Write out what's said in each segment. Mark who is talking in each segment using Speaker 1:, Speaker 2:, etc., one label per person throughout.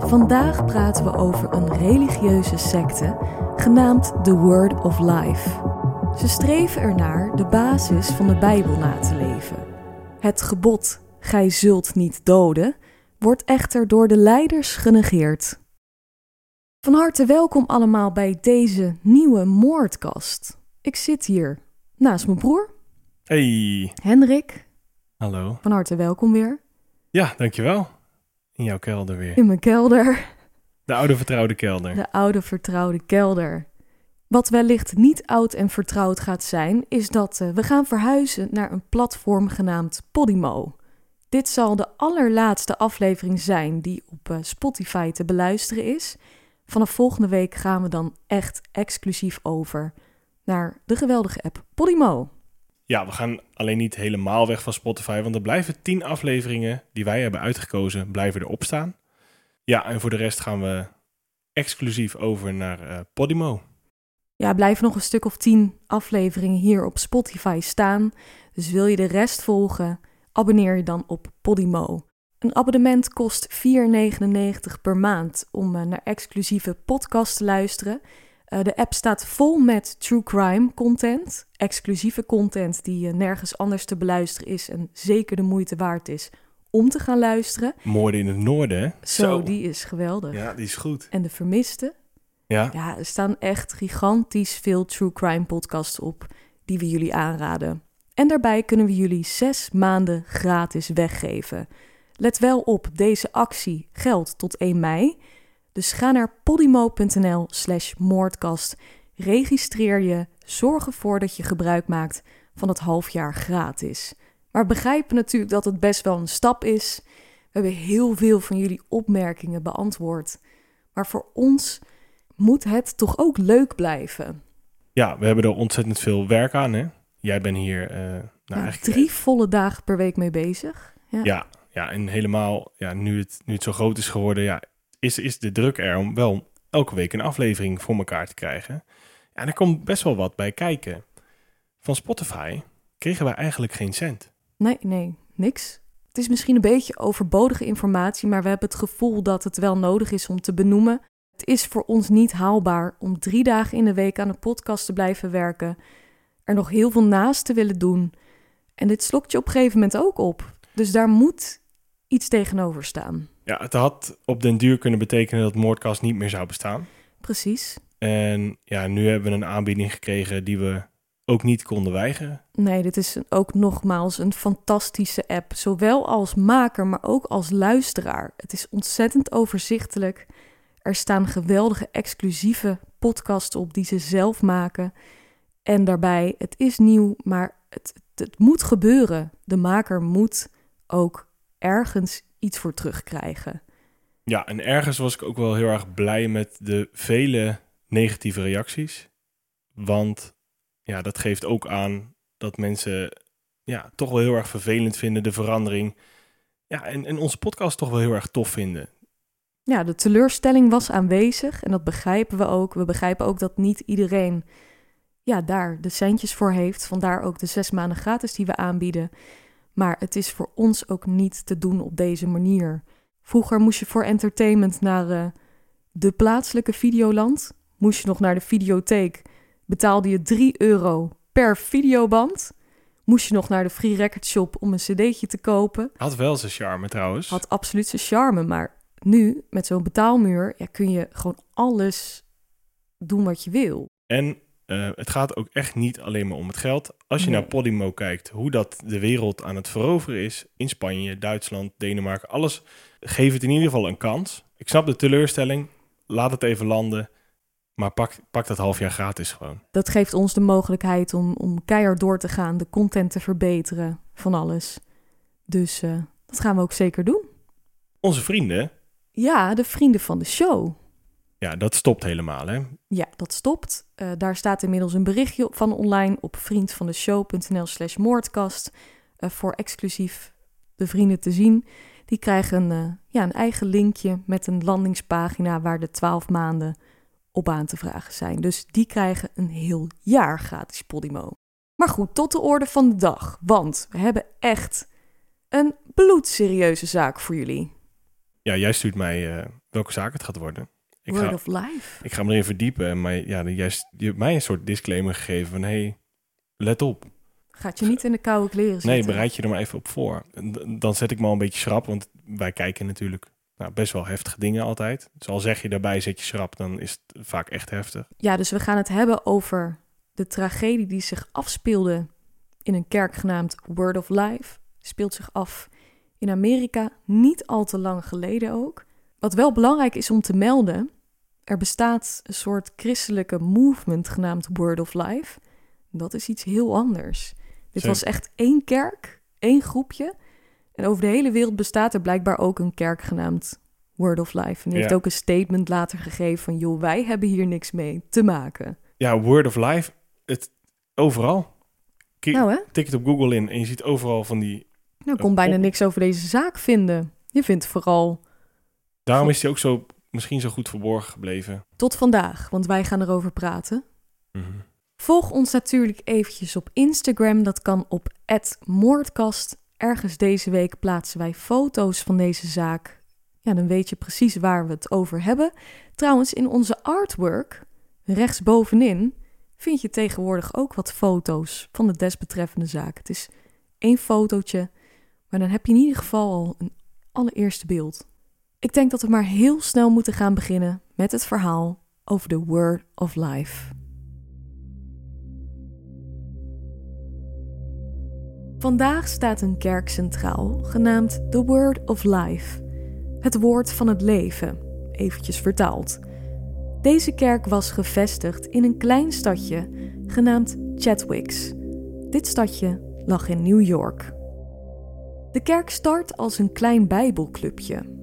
Speaker 1: Vandaag praten we over een religieuze secte genaamd The Word of Life. Ze streven ernaar de basis van de Bijbel na te leven. Het gebod, gij zult niet doden, wordt echter door de leiders genegeerd. Van harte welkom allemaal bij deze nieuwe moordkast. Ik zit hier naast mijn broer,
Speaker 2: Hey,
Speaker 1: Hendrik.
Speaker 2: hallo.
Speaker 1: Van harte welkom weer.
Speaker 2: Ja, dankjewel. In jouw kelder weer.
Speaker 1: In mijn kelder,
Speaker 2: De oude vertrouwde kelder.
Speaker 1: de oude vertrouwde kelder. Wat wellicht niet oud en vertrouwd gaat zijn, is dat eh, we gaan verhuizen naar een platform genaamd Podimo. Dit zal de allerlaatste aflevering zijn die op eh, Spotify te beluisteren is. Vanaf volgende week gaan we dan echt exclusief over naar de geweldige app Podimo.
Speaker 2: Ja, we gaan alleen niet helemaal weg van Spotify, want er blijven tien afleveringen die wij hebben uitgekozen, blijven erop staan. Ja, en voor de rest gaan we exclusief over naar eh, Podimo.
Speaker 1: Ja, blijven nog een stuk of tien afleveringen hier op Spotify staan. Dus wil je de rest volgen, abonneer je dan op Podimo. Een abonnement kost 4,99 per maand om eh, naar exclusieve podcasts te luisteren. Eh, de app staat vol met true crime content, exclusieve content die eh, nergens anders te beluisteren is en zeker de moeite waard is om te gaan luisteren.
Speaker 2: Moorden in het noorden, hè?
Speaker 1: Zo, die is geweldig.
Speaker 2: Ja, die is goed.
Speaker 1: En de vermiste,
Speaker 2: Ja,
Speaker 1: ja, er staan echt gigantisch veel true crime podcasts op die we jullie aanraden. En daarbij kunnen we jullie zes maanden gratis weggeven. Let wel op, deze actie geldt tot 1 mei. Dus ga naar podimo.nl slash moordkast. Registreer je, zorg ervoor dat je gebruik maakt van het halfjaar gratis. Maar begrijp natuurlijk dat het best wel een stap is. We hebben heel veel van jullie opmerkingen beantwoord. Maar voor ons moet het toch ook leuk blijven.
Speaker 2: ja, we hebben er ontzettend veel werk aan, hè? Jij bent hier, eh nou
Speaker 1: Ja,
Speaker 2: eigenlijk...
Speaker 1: drie volle dagen per week mee bezig. Ja.
Speaker 2: Ja, ja, en helemaal, ja, nu, het, nu het zo groot is geworden, ja, is, is de druk er om wel elke week een aflevering voor elkaar te krijgen. En er komt best wel wat bij kijken. Van Spotify kregen wij eigenlijk geen cent.
Speaker 1: Nee, nee, niks. Het is misschien een beetje overbodige informatie, maar we hebben het gevoel dat het wel nodig is om te benoemen. Het is voor ons niet haalbaar om drie dagen in de week aan een podcast te blijven werken, er nog heel veel naast te willen doen. En dit slokt je op een gegeven moment ook op. Dus daar moet iets tegenover staan.
Speaker 2: Ja, het had op den duur kunnen betekenen dat Moordcast niet meer zou bestaan.
Speaker 1: Precies.
Speaker 2: En ja, nu hebben we een aanbieding gekregen die we ook niet konden weigeren.
Speaker 1: Nee, dit is ook nogmaals een fantastische app. Zowel als maker, maar ook als luisteraar. Het is ontzettend overzichtelijk. Er staan geweldige exclusieve podcasts op die ze zelf maken. En daarbij, het is nieuw, maar het, het, het moet gebeuren. De maker moet ook ergens iets voor terugkrijgen.
Speaker 2: Ja, en ergens was ik ook wel heel erg blij met de vele negatieve reacties. Want ja, dat geeft ook aan dat mensen ja, toch wel heel erg vervelend vinden, de verandering. Ja, en, en onze podcast toch wel heel erg tof vinden.
Speaker 1: Ja, de teleurstelling was aanwezig en dat begrijpen we ook. We begrijpen ook dat niet iedereen ja, daar de centjes voor heeft. Vandaar ook de zes maanden gratis die we aanbieden. Maar het is voor ons ook niet te doen op deze manier. Vroeger moest je voor entertainment naar eh, de plaatselijke videoland. Moest je nog naar de videotheek. Betaalde je 3 euro per videoband. Moest je nog naar de Free Record Shop om een cd'tje te kopen.
Speaker 2: Had wel zijn charme trouwens.
Speaker 1: Had absoluut zijn charme, maar nu, met zo'n betaalmuur, ja, kun je gewoon alles doen wat je wil.
Speaker 2: En uh, het gaat ook echt niet alleen maar om het geld. Als je
Speaker 1: Nee.
Speaker 2: naar Podimo kijkt, hoe dat de wereld aan het veroveren is in Spanje, Duitsland, Denemarken, alles, geef het in ieder geval een kans. Ik snap de teleurstelling, laat het even landen, maar pak, pak dat half jaar gratis gewoon.
Speaker 1: Dat geeft ons de mogelijkheid om, om keihard door te gaan, de content te verbeteren, van alles. Dus eh, dat gaan we ook zeker doen.
Speaker 2: Onze vrienden,
Speaker 1: Ja, de vrienden van de show.
Speaker 2: Ja, dat stopt helemaal hè.
Speaker 1: Ja, dat stopt. Eh, daar staat inmiddels een berichtje van online op vriendvandeshow.nl slash moordkast. eh, voor exclusief de vrienden te zien. Die krijgen een, eh, ja, een eigen linkje met een landingspagina waar de 12 maanden op aan te vragen zijn. Dus die krijgen een heel jaar gratis Podimo. Maar goed, tot de orde van de dag. Want we hebben echt een bloedserieuze zaak voor jullie.
Speaker 2: Ja, jij stuurt mij welke zaak het gaat worden. Ik
Speaker 1: Word
Speaker 2: ga,
Speaker 1: of life.
Speaker 2: ik ga me erin verdiepen, maar ja, jij, je hebt mij een soort disclaimer gegeven van, hey, let op.
Speaker 1: Gaat je niet in de koude kleren zitten.
Speaker 2: Nee, bereid je er maar even op voor. Dan zet ik me al een beetje schrap, want wij kijken natuurlijk nou, best wel heftige dingen altijd. Dus al zeg je daarbij zet je schrap, dan is het vaak echt heftig.
Speaker 1: Ja, dus we gaan het hebben over de tragedie die zich afspeelde in een kerk genaamd Word of Life. Speelt zich af in Amerika, niet al te lang geleden ook. Wat wel belangrijk is om te melden, er bestaat een soort christelijke movement genaamd Word of Life. Dat is iets heel anders. Dit
Speaker 2: Zeker.
Speaker 1: was echt één kerk, één groepje. En over de hele wereld bestaat er blijkbaar ook een kerk genaamd Word of Life. En die heeft ook een statement later gegeven van... joh, wij hebben hier niks mee te maken.
Speaker 2: Ja, Word of Life, het, overal.
Speaker 1: Nou hè,
Speaker 2: Tik het op Google in en je ziet overal van die...
Speaker 1: nou ik kon bijna
Speaker 2: op-
Speaker 1: niks over deze zaak vinden. Je vindt vooral
Speaker 2: Daarom is die ook zo, misschien zo goed verborgen gebleven.
Speaker 1: tot vandaag, want wij gaan erover praten.
Speaker 2: Mhm.
Speaker 1: Volg ons natuurlijk eventjes op Instagram. Dat kan op @moordkast. Ergens deze week plaatsen wij foto's van deze zaak. Ja, dan weet je precies waar we het over hebben. Trouwens, in onze artwork, rechtsbovenin, vind je tegenwoordig ook wat foto's van de desbetreffende zaak. Het is één fotootje, maar dan heb je in ieder geval al een allereerste beeld. Ik denk dat we maar heel snel moeten gaan beginnen met het verhaal over de Word of Life. Vandaag staat een kerk centraal, genaamd The Word of Life. Het woord van het leven, eventjes vertaald. Deze kerk was gevestigd in een klein stadje genaamd Chatwicks. Dit stadje lag in New York. De kerk start als een klein bijbelclubje.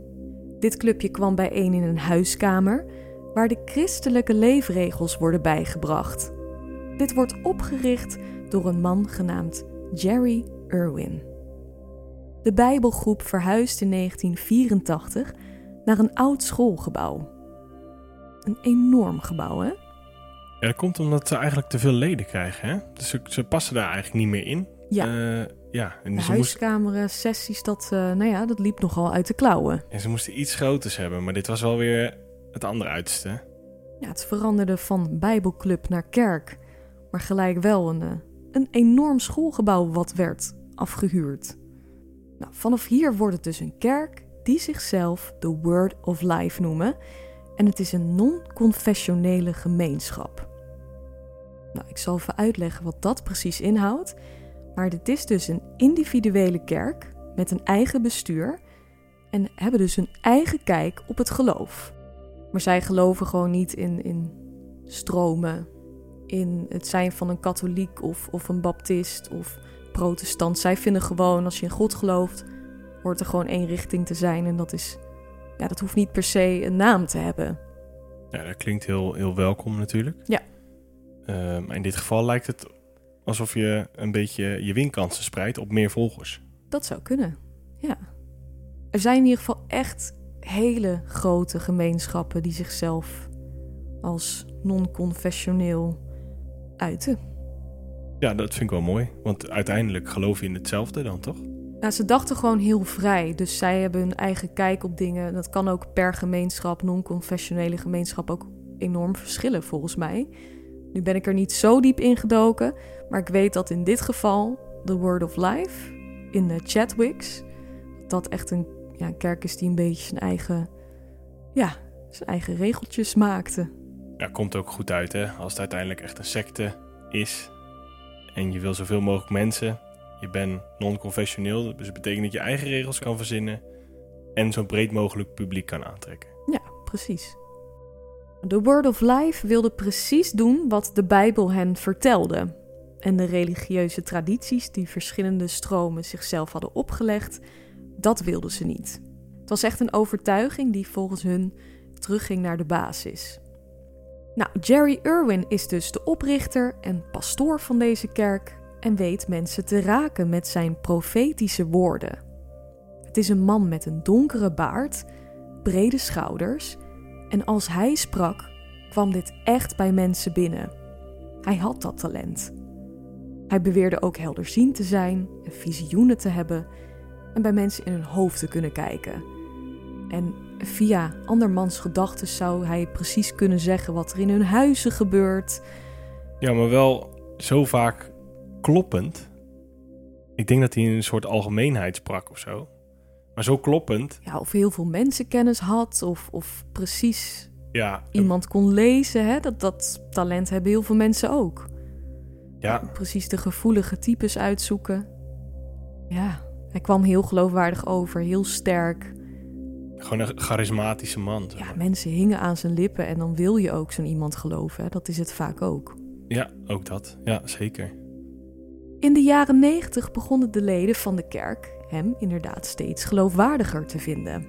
Speaker 1: Dit clubje kwam bijeen in een huiskamer waar de christelijke leefregels worden bijgebracht. Dit wordt opgericht door een man genaamd Jerry Irwin. De Bijbelgroep verhuisde in 1984 naar een oud schoolgebouw. Een enorm gebouw, hè?
Speaker 2: Ja, dat komt omdat ze eigenlijk te veel leden krijgen, hè? Dus ze, ze passen daar eigenlijk niet meer in.
Speaker 1: Ja,
Speaker 2: Eh, ja, en
Speaker 1: de
Speaker 2: ze,
Speaker 1: huiskamer, sessies, dat, eh, nou ja, dat liep nogal uit de klauwen.
Speaker 2: en ze moesten iets groters hebben, maar dit was wel weer het andere uiterste.
Speaker 1: Ja, het veranderde van bijbelclub naar kerk, maar gelijk wel een, eh, een enorm schoolgebouw wat werd afgehuurd. Nou, vanaf hier wordt het dus een kerk die zichzelf de Word of Life noemen en het is een non-confessionele gemeenschap. Nou, ik zal even uitleggen wat dat precies inhoudt, maar dit is dus een individuele kerk met een eigen bestuur en hebben dus een eigen kijk op het geloof. Maar zij geloven gewoon niet in, in stromen, in het zijn van een katholiek of, of een baptist of protestant. Zij vinden gewoon, als je in God gelooft, hoort er gewoon één richting te zijn. En dat is, ja, dat hoeft niet per se een naam te hebben.
Speaker 2: Ja, dat klinkt heel, heel welkom natuurlijk.
Speaker 1: Ja.
Speaker 2: Maar in dit geval lijkt het alsof je een beetje je winkansen spreidt op meer volgers.
Speaker 1: Dat zou kunnen, ja. Er zijn in ieder geval echt hele grote gemeenschappen die zichzelf als non-confessioneel uiten.
Speaker 2: Ja, dat vind ik wel mooi. Want uiteindelijk geloof je in hetzelfde dan, toch?
Speaker 1: Nou, ze dachten gewoon heel vrij. Dus zij hebben hun eigen kijk op dingen. Dat kan ook per gemeenschap, non-confessionele gemeenschap, ook enorm verschillen volgens mij. Nu ben ik er niet zo diep in gedoken. Maar ik weet dat in dit geval, The Word of Life, in de Chatwicks, dat echt een ja, een kerk is die een beetje zijn eigen ja, zijn eigen regeltjes maakte.
Speaker 2: Ja, komt ook goed uit, hè? Als het uiteindelijk echt een secte is en je wil zoveel mogelijk mensen, je bent non-confessioneel, dus dat betekent dat je eigen regels kan verzinnen en zo breed mogelijk publiek kan aantrekken.
Speaker 1: Ja, precies. The Word of Life wilde precies doen wat de Bijbel hen vertelde. En de religieuze tradities die verschillende stromen zichzelf hadden opgelegd, dat wilden ze niet. Het was echt een overtuiging die volgens hun terugging naar de basis. Nou, Jerry Irwin is dus de oprichter en pastoor van deze kerk en weet mensen te raken met zijn profetische woorden. Het is een man met een donkere baard, brede schouders en als hij sprak, kwam dit echt bij mensen binnen. Hij had dat talent. Hij beweerde ook helderziend te zijn en visioenen te hebben en bij mensen in hun hoofd te kunnen kijken. En via andermans gedachten zou hij precies kunnen zeggen wat er in hun huizen gebeurt.
Speaker 2: Ja, maar wel zo vaak kloppend. Ik denk dat hij in een soort algemeenheid sprak of zo. Maar zo kloppend.
Speaker 1: Ja, of heel veel mensenkennis had, of, of precies
Speaker 2: Ja,
Speaker 1: iemand kon lezen. Hè? Dat, dat talent hebben heel veel mensen ook.
Speaker 2: ja,
Speaker 1: Precies de gevoelige types uitzoeken. Ja, hij kwam heel geloofwaardig over, heel sterk.
Speaker 2: gewoon een charismatische man. zeg
Speaker 1: Ja, mensen hingen aan zijn lippen en dan wil je ook zo'n iemand geloven. Hè? Dat is het vaak ook.
Speaker 2: ja, ook dat. Ja, zeker.
Speaker 1: In de jaren 90 begonnen de leden van de kerk hem inderdaad steeds geloofwaardiger te vinden.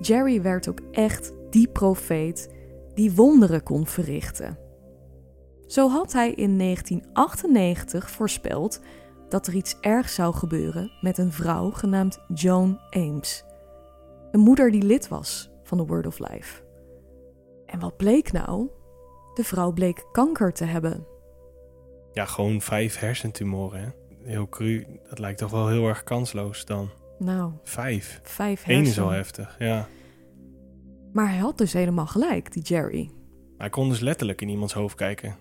Speaker 1: Jerry werd ook echt die profeet die wonderen kon verrichten. Zo had hij in 1998 voorspeld dat er iets ergs zou gebeuren met een vrouw genaamd Joan Ames. Een moeder die lid was van de Word of Life. En wat bleek nou? De vrouw bleek kanker te hebben.
Speaker 2: Ja, gewoon vijf hersentumoren. Hè? Heel cru. Dat lijkt toch wel heel erg kansloos dan.
Speaker 1: Nou,
Speaker 2: Vijf.
Speaker 1: vijf
Speaker 2: Eén is al heftig, ja.
Speaker 1: Maar hij had dus helemaal gelijk, die Jerry.
Speaker 2: Hij kon dus letterlijk in iemands hoofd kijken.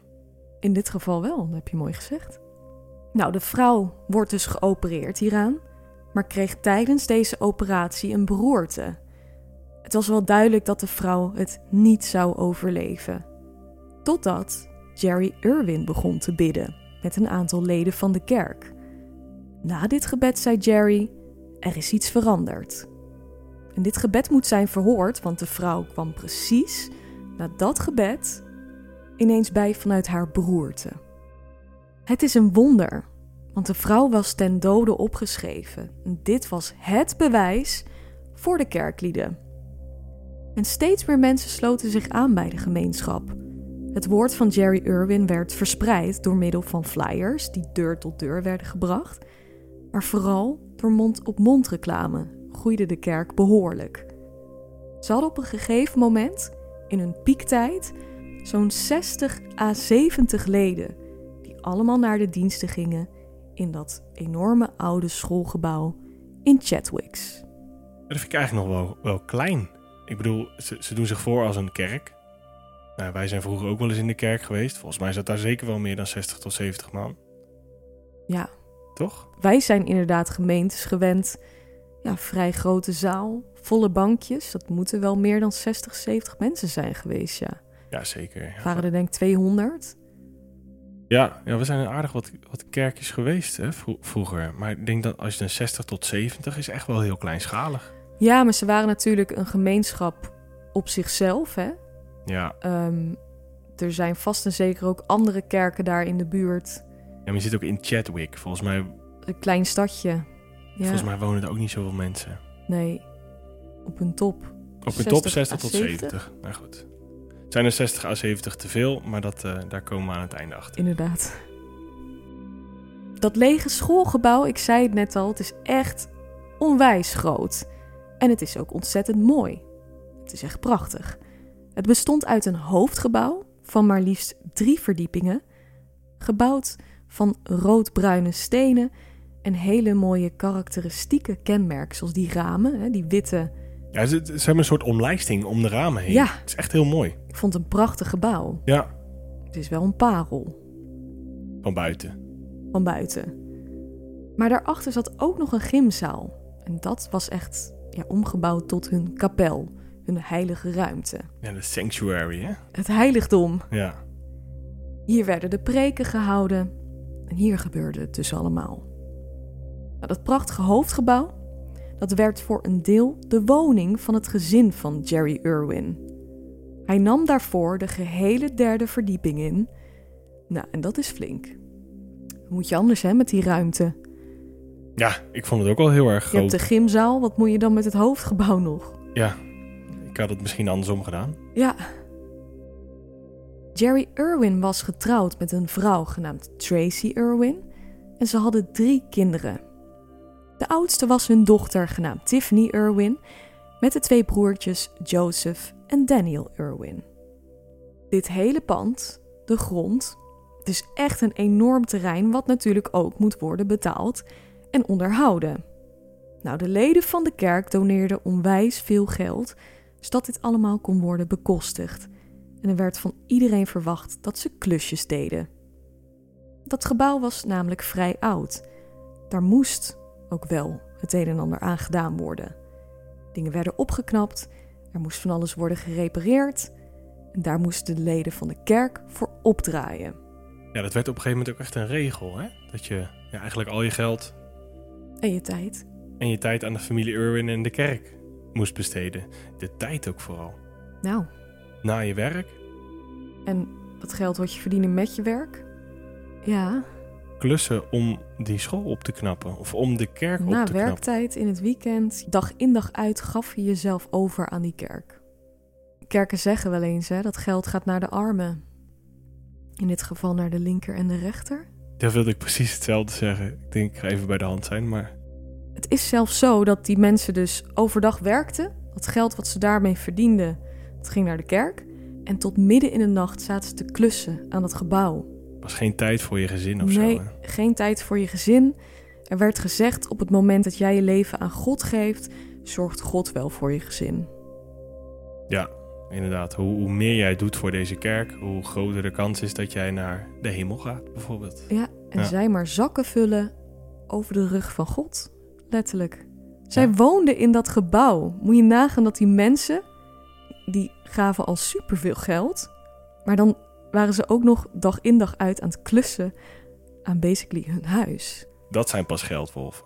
Speaker 1: In dit geval wel, dat heb je mooi gezegd. Nou, de vrouw wordt dus geopereerd hieraan, maar kreeg tijdens deze operatie een beroerte. Het was wel duidelijk dat de vrouw het niet zou overleven. Totdat Jerry Irwin begon te bidden met een aantal leden van de kerk. Na dit gebed zei Jerry: Er is iets veranderd. En dit gebed moet zijn verhoord, want de vrouw kwam precies na dat gebed ineens bij vanuit haar beroerte. Het is een wonder, want de vrouw was ten dode opgeschreven. En dit was het bewijs voor de kerklieden. En steeds meer mensen sloten zich aan bij de gemeenschap. Het woord van Jerry Irwin werd verspreid door middel van flyers die deur tot deur werden gebracht, maar vooral door mond-op-mond reclame groeide de kerk behoorlijk. Ze hadden op een gegeven moment, in hun piektijd, zo'n 60 à 70 leden, die allemaal naar de diensten gingen in dat enorme oude schoolgebouw in Chatwicks.
Speaker 2: Dat vind ik eigenlijk nog wel, wel klein. Ik bedoel, ze, ze doen zich voor als een kerk. Nou, wij zijn vroeger ook wel eens in de kerk geweest. Volgens mij zat daar zeker wel meer dan 60 tot 70 man.
Speaker 1: Ja,
Speaker 2: Toch?
Speaker 1: wij zijn inderdaad gemeentes gewend. Ja, vrij grote zaal, volle bankjes. Dat moeten wel meer dan 60, 70 mensen zijn geweest, ja.
Speaker 2: Ja, zeker. Ja,
Speaker 1: Waren er denk ik 200?
Speaker 2: ja, ja, we zijn aardig wat, wat kerkjes geweest hè, vro- vroeger. Maar ik denk dat als je een 60 tot 70 is echt wel heel kleinschalig.
Speaker 1: Ja, maar ze waren natuurlijk een gemeenschap op zichzelf, hè.
Speaker 2: Ja,
Speaker 1: Ehm, er zijn vast en zeker ook andere kerken daar in de buurt.
Speaker 2: ja maar je zit ook in Chadwick. Volgens mij,
Speaker 1: Een klein stadje. Ja,
Speaker 2: volgens mij wonen er ook niet zoveel mensen.
Speaker 1: nee. Op een top.
Speaker 2: Op een
Speaker 1: 60
Speaker 2: top 60
Speaker 1: à
Speaker 2: tot
Speaker 1: 70.
Speaker 2: 70. Nou goed. Het zijn er 60 à 70 te veel, maar dat, eh, daar komen we aan het einde achter.
Speaker 1: Inderdaad. Dat lege schoolgebouw, ik zei het net al, het is echt onwijs groot. En het is ook ontzettend mooi. Het is echt prachtig. Het bestond uit een hoofdgebouw van maar liefst drie verdiepingen, gebouwd van roodbruine stenen en hele mooie karakteristieke kenmerken, zoals die ramen, hè, die witte.
Speaker 2: Ja, ze, ze hebben een soort omlijsting om de ramen heen.
Speaker 1: Ja.
Speaker 2: Het is echt heel mooi.
Speaker 1: Ik vond het een prachtig gebouw.
Speaker 2: Ja,
Speaker 1: Het is wel een parel.
Speaker 2: van buiten.
Speaker 1: van buiten. Maar daarachter zat ook nog een gymzaal. En dat was echt ja, omgebouwd tot hun kapel, een heilige ruimte.
Speaker 2: Ja, de sanctuary, hè?
Speaker 1: Het heiligdom.
Speaker 2: Ja.
Speaker 1: Hier werden de preken gehouden en hier gebeurde het dus allemaal. Nou, dat prachtige hoofdgebouw, dat werd voor een deel de woning van het gezin van Jerry Irwin. Hij nam daarvoor de gehele derde verdieping in. Nou, en dat is flink. Moet je anders hè, met die ruimte?
Speaker 2: Ja, ik vond het ook wel heel erg
Speaker 1: Je
Speaker 2: groot.
Speaker 1: hebt de gymzaal, wat moet je dan met het hoofdgebouw nog?
Speaker 2: Ja, ik had het misschien andersom gedaan.
Speaker 1: Ja. Jerry Irwin was getrouwd met een vrouw genaamd Tracy Irwin en ze hadden drie kinderen. De oudste was hun dochter genaamd Tiffany Irwin met de twee broertjes Joseph en Daniel Irwin. Dit hele pand, de grond, het is echt een enorm terrein wat natuurlijk ook moet worden betaald en onderhouden. Nou, de leden van de kerk doneerden onwijs veel geld zodat dit allemaal kon worden bekostigd. En er werd van iedereen verwacht dat ze klusjes deden. Dat gebouw was namelijk vrij oud. Daar moest ook wel het een en ander aan gedaan worden. Dingen werden opgeknapt, er moest van alles worden gerepareerd. En daar moesten de leden van de kerk voor opdraaien.
Speaker 2: Ja, dat werd op een gegeven moment ook echt een regel, hè? Dat je ja, eigenlijk al je geld
Speaker 1: En je tijd.
Speaker 2: en je tijd aan de familie Irwin en de kerk moest besteden. De tijd ook vooral.
Speaker 1: Nou,
Speaker 2: Na je werk,
Speaker 1: en dat geld wat je verdiende met je werk? Ja,
Speaker 2: klussen om die school op te knappen. Of om de kerk op
Speaker 1: na
Speaker 2: te knappen.
Speaker 1: werktijd in het weekend, dag in dag uit, gaf je jezelf over aan die kerk. Kerken zeggen wel eens hè, dat geld gaat naar de armen. In dit geval naar de linker en de rechter.
Speaker 2: Daar wilde ik precies hetzelfde zeggen. Ik denk, ik ga even bij de hand zijn, maar...
Speaker 1: Het is zelfs zo dat die mensen dus overdag werkten. Dat geld wat ze daarmee verdienden, dat ging naar de kerk. En tot midden in de nacht zaten ze te klussen aan het gebouw.
Speaker 2: was geen tijd voor je gezin of
Speaker 1: nee,
Speaker 2: zo. Hè?
Speaker 1: geen tijd voor je gezin. Er werd gezegd op het moment dat jij je leven aan God geeft, zorgt God wel voor je gezin.
Speaker 2: Ja, inderdaad. Hoe, hoe meer jij doet voor deze kerk, hoe groter de kans is dat jij naar de hemel gaat, bijvoorbeeld.
Speaker 1: Ja, en
Speaker 2: Ja.
Speaker 1: zij maar zakken vullen over de rug van God. Letterlijk. Zij
Speaker 2: Ja.
Speaker 1: woonden in dat gebouw. Moet je nagaan dat die mensen, die gaven al superveel geld. Maar dan waren ze ook nog dag in dag uit aan het klussen aan basically hun huis.
Speaker 2: Dat zijn pas geldwolven.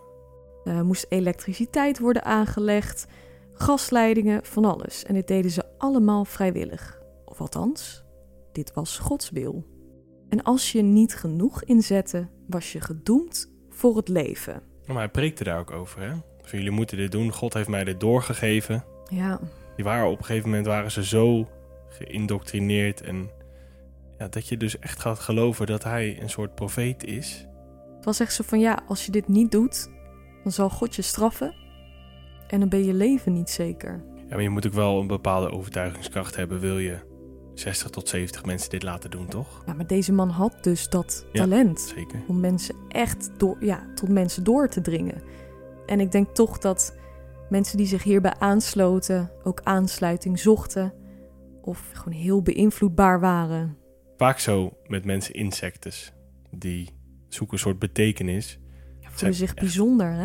Speaker 1: Er moest elektriciteit worden aangelegd, gasleidingen, van alles. En dit deden ze allemaal vrijwillig. Of althans, dit was Gods wil. En als je niet genoeg inzette, was je gedoemd voor het leven.
Speaker 2: Maar hij preekte daar ook over, hè? Van jullie moeten dit doen. God heeft mij dit doorgegeven.
Speaker 1: Ja,
Speaker 2: Die waren op een gegeven moment waren ze zo geïndoctrineerd en ja, dat je dus echt gaat geloven dat hij een soort profeet is.
Speaker 1: het was echt zo van ja, als je dit niet doet, dan zal God je straffen. En dan ben je leven niet zeker.
Speaker 2: Ja, maar je moet ook wel een bepaalde overtuigingskracht hebben, wil je 60 tot 70 mensen dit laten doen, toch?
Speaker 1: Ja, maar deze man had dus dat
Speaker 2: Ja.
Speaker 1: talent.
Speaker 2: Zeker.
Speaker 1: om mensen echt door, ja, tot mensen door te dringen. En ik denk toch dat mensen die zich hierbij aansloten ook aansluiting zochten of gewoon heel beïnvloedbaar waren.
Speaker 2: Vaak zo met mensen insectes. Die zoeken een soort betekenis.
Speaker 1: Ja, voelen zich
Speaker 2: echt-
Speaker 1: bijzonder, hè?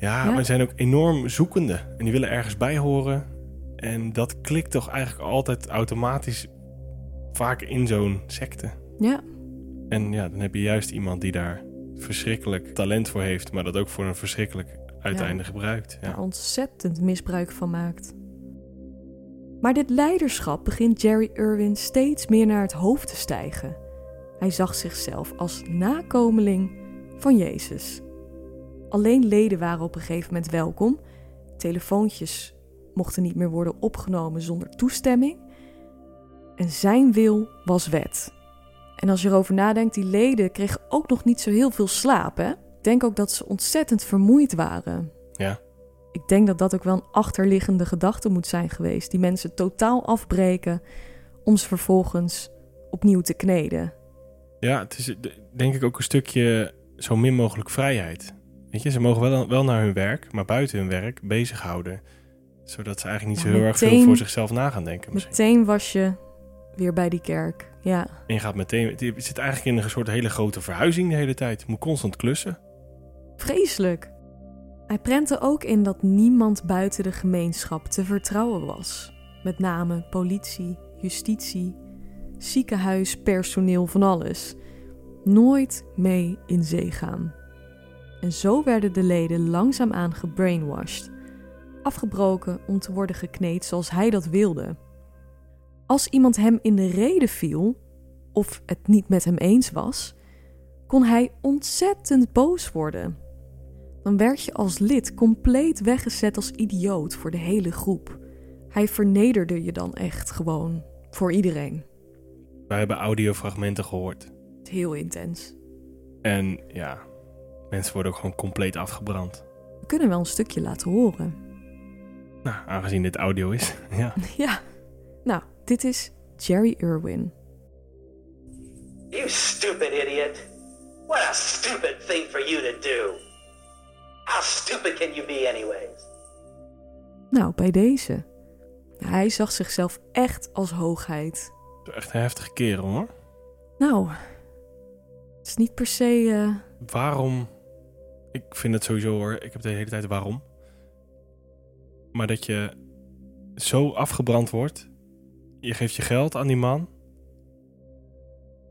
Speaker 2: Ja,
Speaker 1: Ja.
Speaker 2: maar zijn ook enorm zoekende. En die willen ergens bij horen. En dat klikt toch eigenlijk altijd automatisch vaak in zo'n secte.
Speaker 1: Ja,
Speaker 2: En ja, dan heb je juist iemand die daar verschrikkelijk talent voor heeft, maar dat ook voor een verschrikkelijk uiteinde gebruikt.
Speaker 1: daar
Speaker 2: Ja.
Speaker 1: ontzettend misbruik van maakt. Maar dit leiderschap begint Jerry Irwin steeds meer naar het hoofd te stijgen. Hij zag zichzelf als nakomeling van Jezus. Alleen leden waren op een gegeven moment welkom. Telefoontjes mochten niet meer worden opgenomen zonder toestemming. En zijn wil was wet. En als je erover nadenkt, die leden kregen ook nog niet zo heel veel slaap. Hè? Ik denk ook dat ze ontzettend vermoeid waren.
Speaker 2: ja,
Speaker 1: Ik denk dat dat ook wel een achterliggende gedachte moet zijn geweest. Die mensen totaal afbreken om ze vervolgens opnieuw te kneden.
Speaker 2: ja, het is denk ik ook een stukje zo min mogelijk vrijheid. Weet je, ze mogen wel, wel naar hun werk, maar buiten hun werk bezighouden. Zodat ze eigenlijk niet
Speaker 1: Ja,
Speaker 2: zo heel erg veel voor zichzelf na gaan denken. Misschien.
Speaker 1: Meteen was je weer bij die kerk. Ja,
Speaker 2: En je gaat meteen, je zit eigenlijk in een soort hele grote verhuizing de hele tijd. Je moet constant klussen.
Speaker 1: vreselijk. Hij prentte ook in dat niemand buiten de gemeenschap te vertrouwen was. met name politie, justitie, ziekenhuis, personeel, van alles, nooit mee in zee gaan. En zo werden de leden langzaamaan gebrainwashed, afgebroken om te worden gekneed zoals hij dat wilde. Als iemand hem in de reden viel, of het niet met hem eens was, kon hij ontzettend boos worden. Dan werd je als lid compleet weggezet als idioot voor de hele groep. Hij vernederde je dan echt gewoon voor iedereen.
Speaker 2: Wij hebben audiofragmenten gehoord.
Speaker 1: Heel intens.
Speaker 2: En ja, mensen worden ook gewoon compleet afgebrand.
Speaker 1: We kunnen wel een stukje laten horen.
Speaker 2: Nou, aangezien dit audio is, ja.
Speaker 1: Ja. Nou, dit is Jerry Irwin.
Speaker 3: You stupid idiot. What a stupid thing for you to do. How stupid can you be, anyways?
Speaker 1: Nou, bij deze. Hij zag zichzelf echt als hoogheid.
Speaker 2: Echt een heftige kerel hoor.
Speaker 1: Nou, het is niet per se. eh,
Speaker 2: Waarom? Ik vind het sowieso hoor. Ik heb de hele tijd waarom. Maar dat je zo afgebrand wordt. Je geeft je geld aan die man.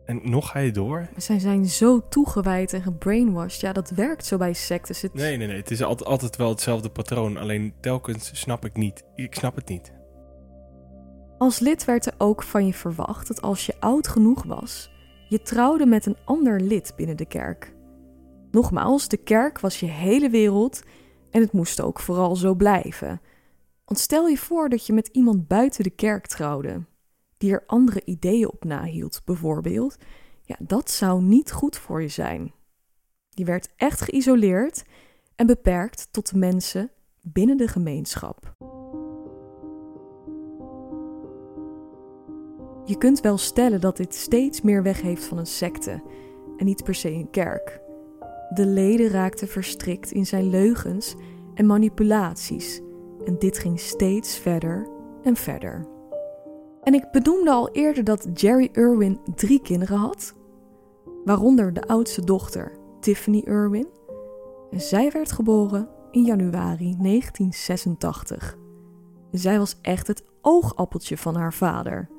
Speaker 2: En nog ga je door?
Speaker 1: Zij zijn zo toegewijd en gebrainwashed. Ja, dat werkt zo bij sectes. Het...
Speaker 2: Nee, nee, nee. Het is altijd, altijd wel hetzelfde patroon. Alleen telkens snap ik niet. Ik snap het niet.
Speaker 1: Als lid werd er ook van je verwacht dat als je oud genoeg was, je trouwde met een ander lid binnen de kerk. Nogmaals, de kerk was je hele wereld en het moest ook vooral zo blijven. Want stel je voor dat je met iemand buiten de kerk trouwde, die er andere ideeën op nahield, bijvoorbeeld. Ja, dat zou niet goed voor je zijn. Je werd echt geïsoleerd en beperkt tot de mensen binnen de gemeenschap. Je kunt wel stellen dat dit steeds meer weg heeft van een secte en niet per se een kerk. De leden raakten verstrikt in zijn leugens en manipulaties en dit ging steeds verder en verder. En ik benoemde al eerder dat Jerry Irwin drie kinderen had, waaronder de oudste dochter Tiffany Irwin. Zij werd geboren in januari 1986. Zij was echt het oogappeltje van haar vader.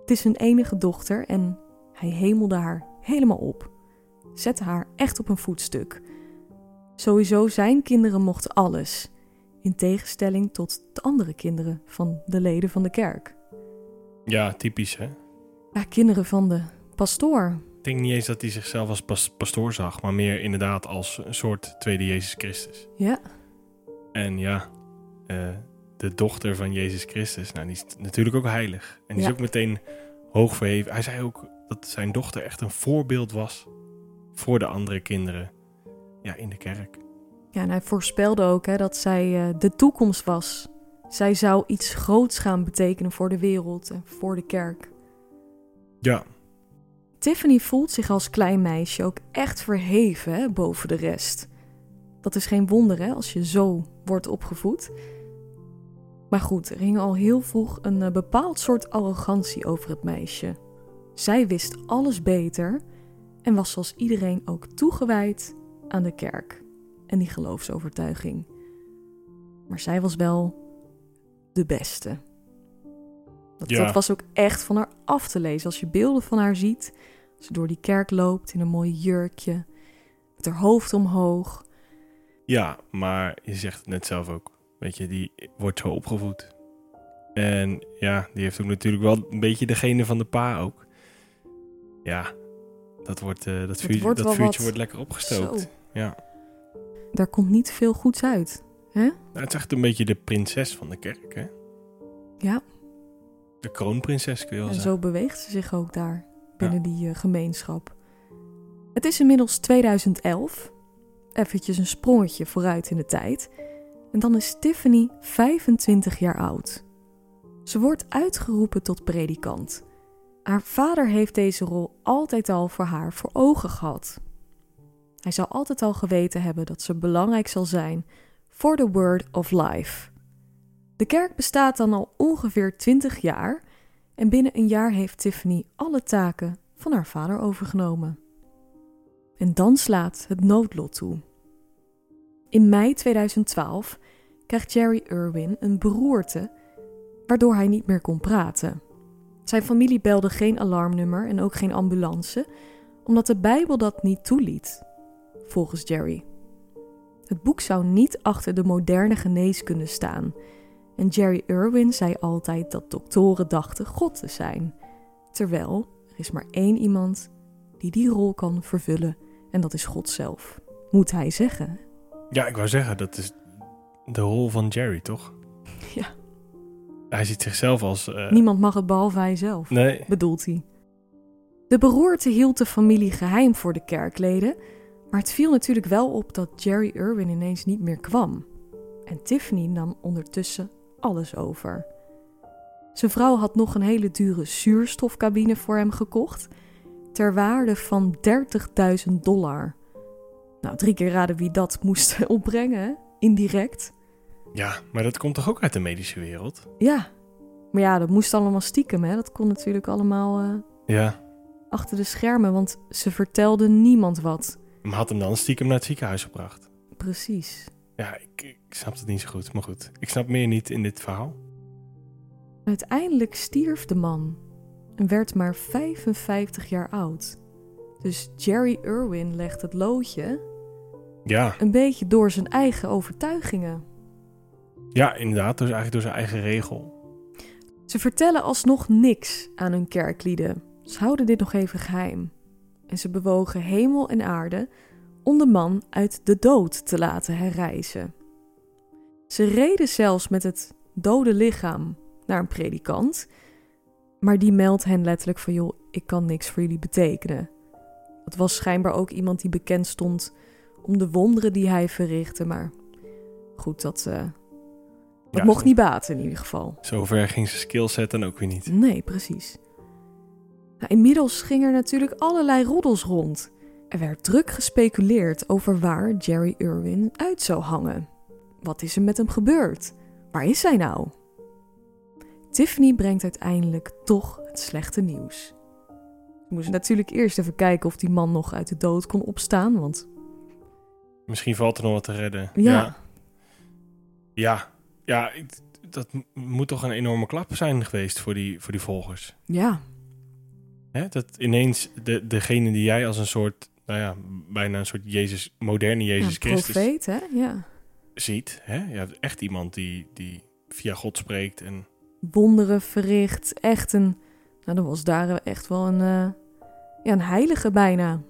Speaker 1: Het is hun enige dochter en hij hemelde haar helemaal op. Zette haar echt op een voetstuk. Sowieso zijn kinderen mochten alles, in tegenstelling tot de andere kinderen van de leden van de kerk.
Speaker 2: Ja, typisch hè.
Speaker 1: Ja, kinderen van de pastoor.
Speaker 2: Ik denk niet eens dat hij zichzelf als pas- pastoor zag, maar meer inderdaad als een soort tweede Jezus Christus.
Speaker 1: Ja,
Speaker 2: En ja, eh, de dochter van Jezus Christus, nou, die is natuurlijk ook heilig. En die
Speaker 1: Ja.
Speaker 2: is ook meteen hoog verheven. Hij zei ook dat zijn dochter echt een voorbeeld was voor de andere kinderen ja, in de kerk.
Speaker 1: Ja en hij voorspelde ook hè, dat zij eh, de toekomst was. Zij zou iets groots gaan betekenen voor de wereld en voor de kerk.
Speaker 2: Ja,
Speaker 1: Tiffany voelt zich als klein meisje ook echt verheven hè, boven de rest. Dat is geen wonder hè, als je zo wordt opgevoed. Maar goed, er hing al heel vroeg een eh, bepaald soort arrogantie over het meisje. Zij wist alles beter en was zoals iedereen ook toegewijd aan de kerk en die geloofsovertuiging. Maar zij was wel de beste. Dat,
Speaker 2: Ja.
Speaker 1: dat was ook echt van haar af te lezen. Als je beelden van haar ziet, als ze door die kerk loopt in een mooi jurkje, met haar hoofd omhoog.
Speaker 2: ja, maar je zegt het net zelf ook. Weet je, die wordt zo opgevoed. En ja, die heeft ook natuurlijk wel een beetje de genen van de pa ook. Ja, dat, wordt, eh, dat, vuur,
Speaker 1: wordt
Speaker 2: dat vuurtje
Speaker 1: wat.
Speaker 2: wordt lekker opgestookt.
Speaker 1: Zo.
Speaker 2: Ja.
Speaker 1: Daar komt niet veel goeds uit. Hè?
Speaker 2: Nou, het is echt een beetje de prinses van de kerk, hè?
Speaker 1: Ja,
Speaker 2: De kroonprinses kun je wel
Speaker 1: en
Speaker 2: zeggen.
Speaker 1: zo beweegt ze zich ook daar binnen die eh, gemeenschap. Het is inmiddels 2011. Eventjes een sprongetje vooruit in de tijd. En dan is Tiffany 25 jaar oud. Ze wordt uitgeroepen tot predikant. Haar vader heeft deze rol altijd al voor haar voor ogen gehad. Hij zou altijd al geweten hebben dat ze belangrijk zal zijn voor de Word of Life. De kerk bestaat dan al ongeveer 20 jaar en binnen een jaar heeft Tiffany alle taken van haar vader overgenomen. En dan slaat het noodlot toe. In mei 2012 krijgt Jerry Irwin een beroerte waardoor hij niet meer kon praten. Zijn familie belde geen alarmnummer en ook geen ambulance, omdat de Bijbel dat niet toeliet, volgens Jerry. Het boek zou niet achter de moderne geneeskunde staan. En Jerry Irwin zei altijd dat doktoren dachten God te zijn. Terwijl er is maar één iemand die die rol kan vervullen en dat is God zelf. Moet hij zeggen.
Speaker 2: Ja, ik wou zeggen, dat is de rol van Jerry, toch?
Speaker 1: Ja.
Speaker 2: Hij ziet zichzelf als... eh,
Speaker 1: Niemand mag het behalve hij zelf,
Speaker 2: Nee,
Speaker 1: bedoelt hij. De beroerte hield de familie geheim voor de kerkleden, maar het viel natuurlijk wel op dat Jerry Irwin ineens niet meer kwam. En Tiffany nam ondertussen alles over. Zijn vrouw had nog een hele dure zuurstofcabine voor hem gekocht, ter waarde van 30.000 dollar. Nou, drie keer raden wie dat moest opbrengen, hè? indirect.
Speaker 2: ja, maar dat komt toch ook uit de medische wereld?
Speaker 1: Ja, maar ja, dat moest allemaal stiekem, hè? Dat kon natuurlijk allemaal eh,
Speaker 2: Ja,
Speaker 1: achter de schermen, want ze vertelde niemand wat.
Speaker 2: Maar had hem dan stiekem naar het ziekenhuis gebracht?
Speaker 1: Precies.
Speaker 2: Ja, ik, ik snap het niet zo goed, maar goed. Ik snap meer niet in dit verhaal.
Speaker 1: Uiteindelijk stierf de man en werd maar 55 jaar oud. Dus Jerry Irwin legt het loodje
Speaker 2: Ja,
Speaker 1: een beetje door zijn eigen overtuigingen.
Speaker 2: ja inderdaad, dus eigenlijk door zijn eigen regel.
Speaker 1: Ze vertellen alsnog niks aan hun kerklieden. Ze houden dit nog even geheim. En ze bewogen hemel en aarde om de man uit de dood te laten herrijzen. Ze reden zelfs met het dode lichaam naar een predikant, maar die meldt hen letterlijk van joh, ik kan niks voor jullie betekenen. Het was schijnbaar ook iemand die bekend stond om de wonderen die hij verrichtte, maar goed, dat, eh, dat
Speaker 2: Ja,
Speaker 1: mocht
Speaker 2: zo-
Speaker 1: niet baten in ieder geval.
Speaker 2: Zover ging zijn skillset dan ook weer niet.
Speaker 1: Nee, precies. Nou, inmiddels ging er natuurlijk allerlei roddels rond. Er werd druk gespeculeerd over waar Jerry Irwin uit zou hangen. Wat is er met hem gebeurd? Waar is hij nou? Tiffany brengt uiteindelijk toch het slechte nieuws. We moesten natuurlijk eerst even kijken of die man nog uit de dood kon opstaan, want
Speaker 2: Misschien valt er nog wat te redden.
Speaker 1: ja,
Speaker 2: Ja, ja, ja ik- dat moet toch een enorme klap zijn geweest voor die, voor die volgers.
Speaker 1: ja,
Speaker 2: Hè? Dat ineens de, degene die jij als een soort, nou ja, bijna een soort Jezus, moderne Jezus
Speaker 1: ja,
Speaker 2: Christus
Speaker 1: profeet, hè? Ja.
Speaker 2: ziet. Hè? Je hebt echt iemand die, die via God spreekt. En
Speaker 1: wonderen verricht. Echt een. Nou, dat was daar echt wel een. eh, ja, een heilige bijna.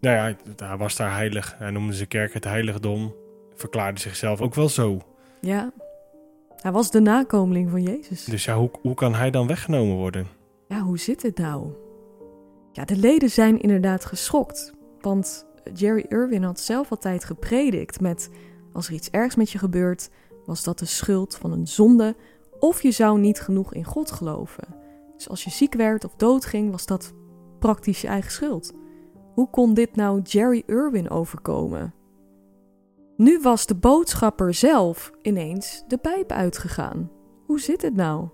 Speaker 2: nou ja, hij was daar heilig. Hij noemde zijn kerk het heiligdom. Verklaarde zichzelf ook wel zo.
Speaker 1: Ja. Hij was de nakomeling van Jezus.
Speaker 2: Dus ja, hoe, hoe kan hij dan weggenomen worden?
Speaker 1: Ja, hoe zit het nou? Ja, de leden zijn inderdaad geschokt. Want Jerry Irwin had zelf altijd gepredikt met... als er iets ergs met je gebeurt, was dat de schuld van een zonde... of je zou niet genoeg in God geloven. Dus als je ziek werd of doodging, was dat praktisch je eigen schuld. Hoe kon dit nou Jerry Irwin overkomen? Nu was de boodschapper zelf ineens de pijp uitgegaan. Hoe zit het nou?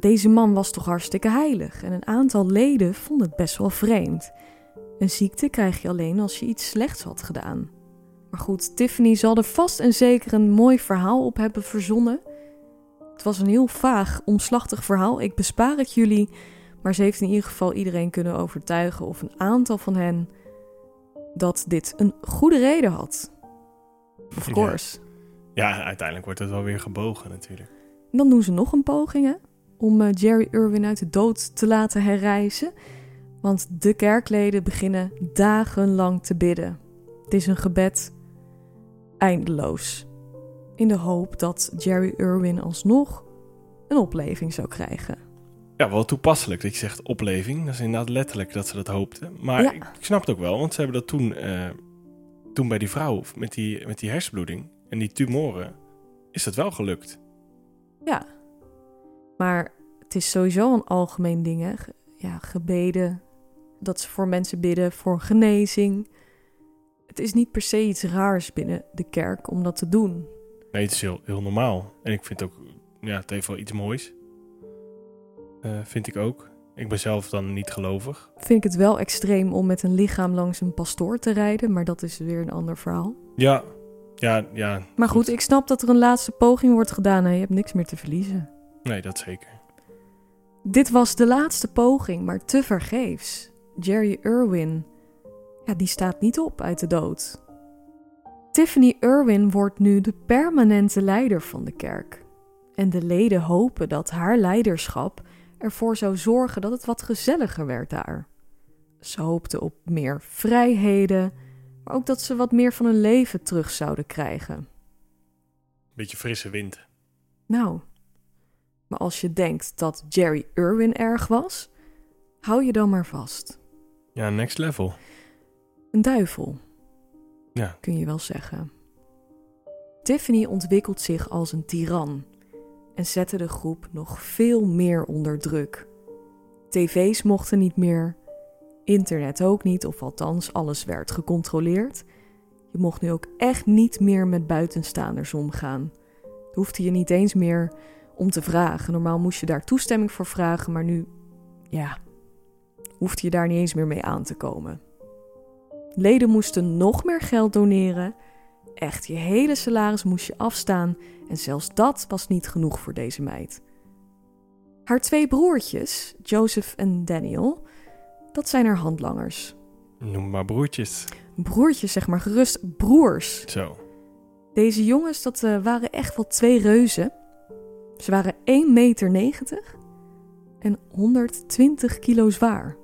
Speaker 1: Deze man was toch hartstikke heilig en een aantal leden vonden het best wel vreemd. Een ziekte krijg je alleen als je iets slechts had gedaan. Maar goed, Tiffany zal er vast en zeker een mooi verhaal op hebben verzonnen. Het was een heel vaag, omslachtig verhaal. Ik bespaar het jullie, maar ze heeft in ieder geval iedereen kunnen overtuigen, of een aantal van hen, dat dit een goede reden had. Of
Speaker 2: Ja.
Speaker 1: course.
Speaker 2: Ja, uiteindelijk wordt het wel weer gebogen natuurlijk.
Speaker 1: En dan doen ze nog een poging hè, om eh, Jerry Irwin uit de dood te laten herrijzen. Want de kerkleden beginnen dagenlang te bidden. Het is een gebed eindeloos. In de hoop dat Jerry Irwin alsnog een opleving zou krijgen.
Speaker 2: Ja, wel toepasselijk dat je zegt opleving. Dat is inderdaad letterlijk dat ze dat hoopten. Maar
Speaker 1: Ja.
Speaker 2: ik, ik snap het ook wel, want ze hebben dat toen, eh, toen bij die vrouw met die, met die hersenbloeding en die tumoren, is dat wel gelukt.
Speaker 1: Ja. Maar het is sowieso een algemeen ding. Hè? Ja, gebeden. Dat ze voor mensen bidden voor genezing. Het is niet per se iets raars binnen de kerk om dat te doen.
Speaker 2: Nee, het is heel, heel normaal. En ik vind ook, ja, het heeft wel iets moois. Eh, vind ik ook. Ik ben zelf dan niet gelovig.
Speaker 1: Vind ik het wel extreem om met een lichaam langs een pastoor te rijden, maar dat is weer een ander verhaal.
Speaker 2: Ja, Ja, ja.
Speaker 1: Maar goed, ik snap dat er een laatste poging wordt gedaan en je hebt niks meer te verliezen.
Speaker 2: Nee, dat zeker.
Speaker 1: Dit was de laatste poging, maar te vergeefs. Jerry Irwin, ja, die staat niet op uit de dood. Tiffany Irwin wordt nu de permanente leider van de kerk. En de leden hopen dat haar leiderschap ervoor zou zorgen dat het wat gezelliger werd daar. Ze hoopten op meer vrijheden, maar ook dat ze wat meer van hun leven terug zouden krijgen.
Speaker 2: Beetje frisse wind.
Speaker 1: Nou, maar als je denkt dat Jerry Irwin erg was, hou je dan maar vast.
Speaker 2: Ja, next level.
Speaker 1: Een duivel,
Speaker 2: Ja,
Speaker 1: kun je wel zeggen. Tiffany ontwikkelt zich als een tiran en zette de groep nog veel meer onder druk. TV's mochten niet meer, internet ook niet, of althans alles werd gecontroleerd. Je mocht nu ook echt niet meer met buitenstaanders omgaan. Hoefde je niet eens meer om te vragen. Normaal moest je daar toestemming voor vragen, maar nu, ja, hoefde je daar niet eens meer mee aan te komen. Leden moesten nog meer geld doneren. Echt, je hele salaris moest je afstaan en zelfs dat was niet genoeg voor deze meid. Haar twee broertjes, Joseph en Daniel, dat zijn haar handlangers.
Speaker 2: noem maar broertjes.
Speaker 1: Broertjes, zeg maar gerust broers.
Speaker 2: Zo.
Speaker 1: Deze jongens, dat eh, waren echt wel twee reuzen. Ze waren 1,90 meter en 120 kilo zwaar.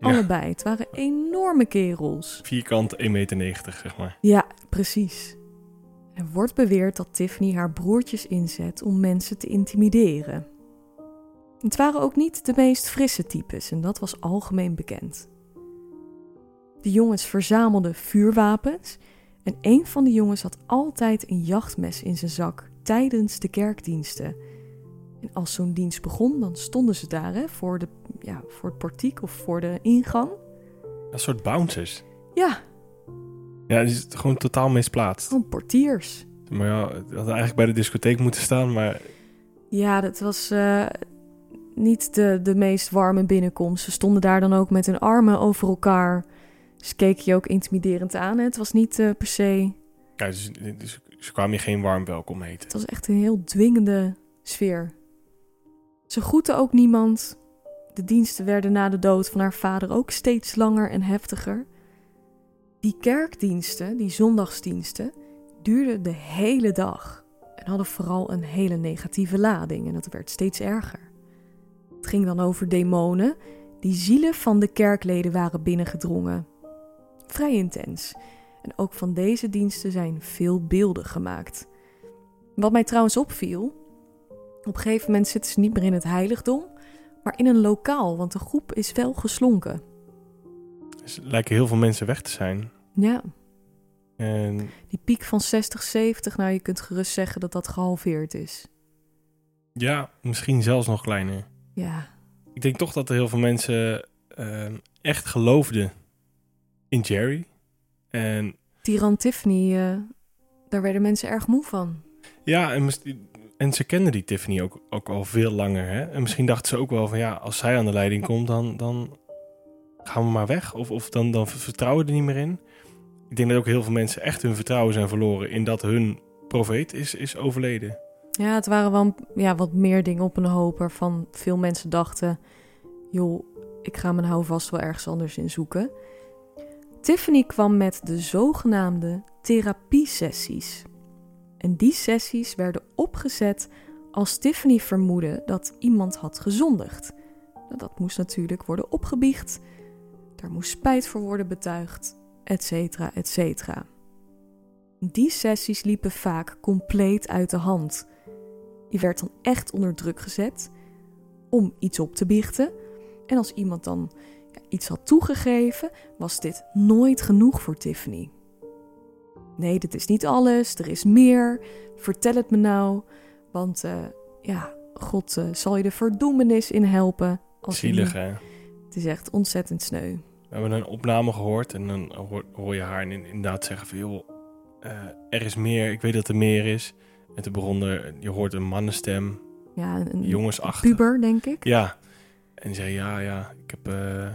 Speaker 2: Ja.
Speaker 1: Allebei. Het waren enorme kerels.
Speaker 2: Vierkant 1,90 meter, zeg maar.
Speaker 1: Ja, precies. Er wordt beweerd dat Tiffany haar broertjes inzet om mensen te intimideren. Het waren ook niet de meest frisse types en dat was algemeen bekend. De jongens verzamelden vuurwapens en een van de jongens had altijd een jachtmes in zijn zak tijdens de kerkdiensten. En als zo'n dienst begon, dan stonden ze daar hè, voor, de, ja, voor het portiek of voor de ingang.
Speaker 2: Een soort bouncers.
Speaker 1: Ja,
Speaker 2: Ja, die is gewoon totaal misplaatst.
Speaker 1: gewoon portiers.
Speaker 2: Maar ja, het had eigenlijk bij de discotheek moeten staan, maar
Speaker 1: Ja, dat was eh, niet de, de meest warme binnenkomst. Ze stonden daar dan ook met hun armen over elkaar. Ze keken je ook intimiderend aan. Hè? Het was niet eh, per se...
Speaker 2: ja, dus, dus ze kwamen je geen warm welkom heten.
Speaker 1: Het was echt een heel dwingende sfeer. Ze groette ook niemand. De diensten werden na de dood van haar vader ook steeds langer en heftiger. Die kerkdiensten, die zondagsdiensten, duurden de hele dag. En hadden vooral een hele negatieve lading en dat werd steeds erger. Het ging dan over demonen die zielen van de kerkleden waren binnengedrongen. Vrij intens. En ook van deze diensten zijn veel beelden gemaakt. Wat mij trouwens opviel, op een gegeven moment zitten ze niet meer in het heiligdom, maar in een lokaal, want de groep is wel geslonken.
Speaker 2: Dus er lijken heel veel mensen weg te zijn.
Speaker 1: Ja,
Speaker 2: En
Speaker 1: die piek van 60, 70, nou je kunt gerust zeggen dat dat gehalveerd is.
Speaker 2: ja, misschien zelfs nog kleiner.
Speaker 1: Ja,
Speaker 2: Ik denk toch dat er heel veel mensen ehm, echt geloofden in Jerry. En
Speaker 1: Tiran Tiffany, eh, daar werden mensen erg moe van.
Speaker 2: ja, en, en ze kenden die Tiffany ook, ook al veel langer. Hè? En misschien dachten ze ook wel van ja, als zij aan de leiding komt, dan, dan gaan we maar weg. Of, of dan, dan vertrouwen we er niet meer in. Ik denk dat ook heel veel mensen echt hun vertrouwen zijn verloren in dat hun profeet is, is overleden.
Speaker 1: Ja, het waren wel ja, wat meer dingen op een hoop waarvan veel mensen dachten... joh, ik ga mijn houvast wel ergens anders in zoeken. Tiffany kwam met de zogenaamde therapiesessies. En die sessies werden opgezet als Tiffany vermoedde dat iemand had gezondigd. Nou, Dat moest natuurlijk worden opgebiecht. Daar moest spijt voor worden betuigd, et cetera, et cetera. Die sessies liepen vaak compleet uit de hand. Je werd dan echt onder druk gezet om iets op te biechten. En als iemand dan iets had toegegeven, was dit nooit genoeg voor Tiffany. Nee, dit is niet alles, er is meer. Vertel het me nou, want eh, ja, God eh, zal je de verdoemenis in helpen. Als
Speaker 2: Zielig, hè?
Speaker 1: Het is echt ontzettend sneu.
Speaker 2: We hebben een opname gehoord en dan hoor, hoor je haar in- inderdaad zeggen van... joh, eh, er is meer, ik weet dat er meer is. En toen begon er, je hoort een mannenstem,
Speaker 1: Ja, een, een
Speaker 2: jongensachtig.
Speaker 1: puber, denk ik.
Speaker 2: Ja. En zei, ja, ja, ik heb... eh, eh,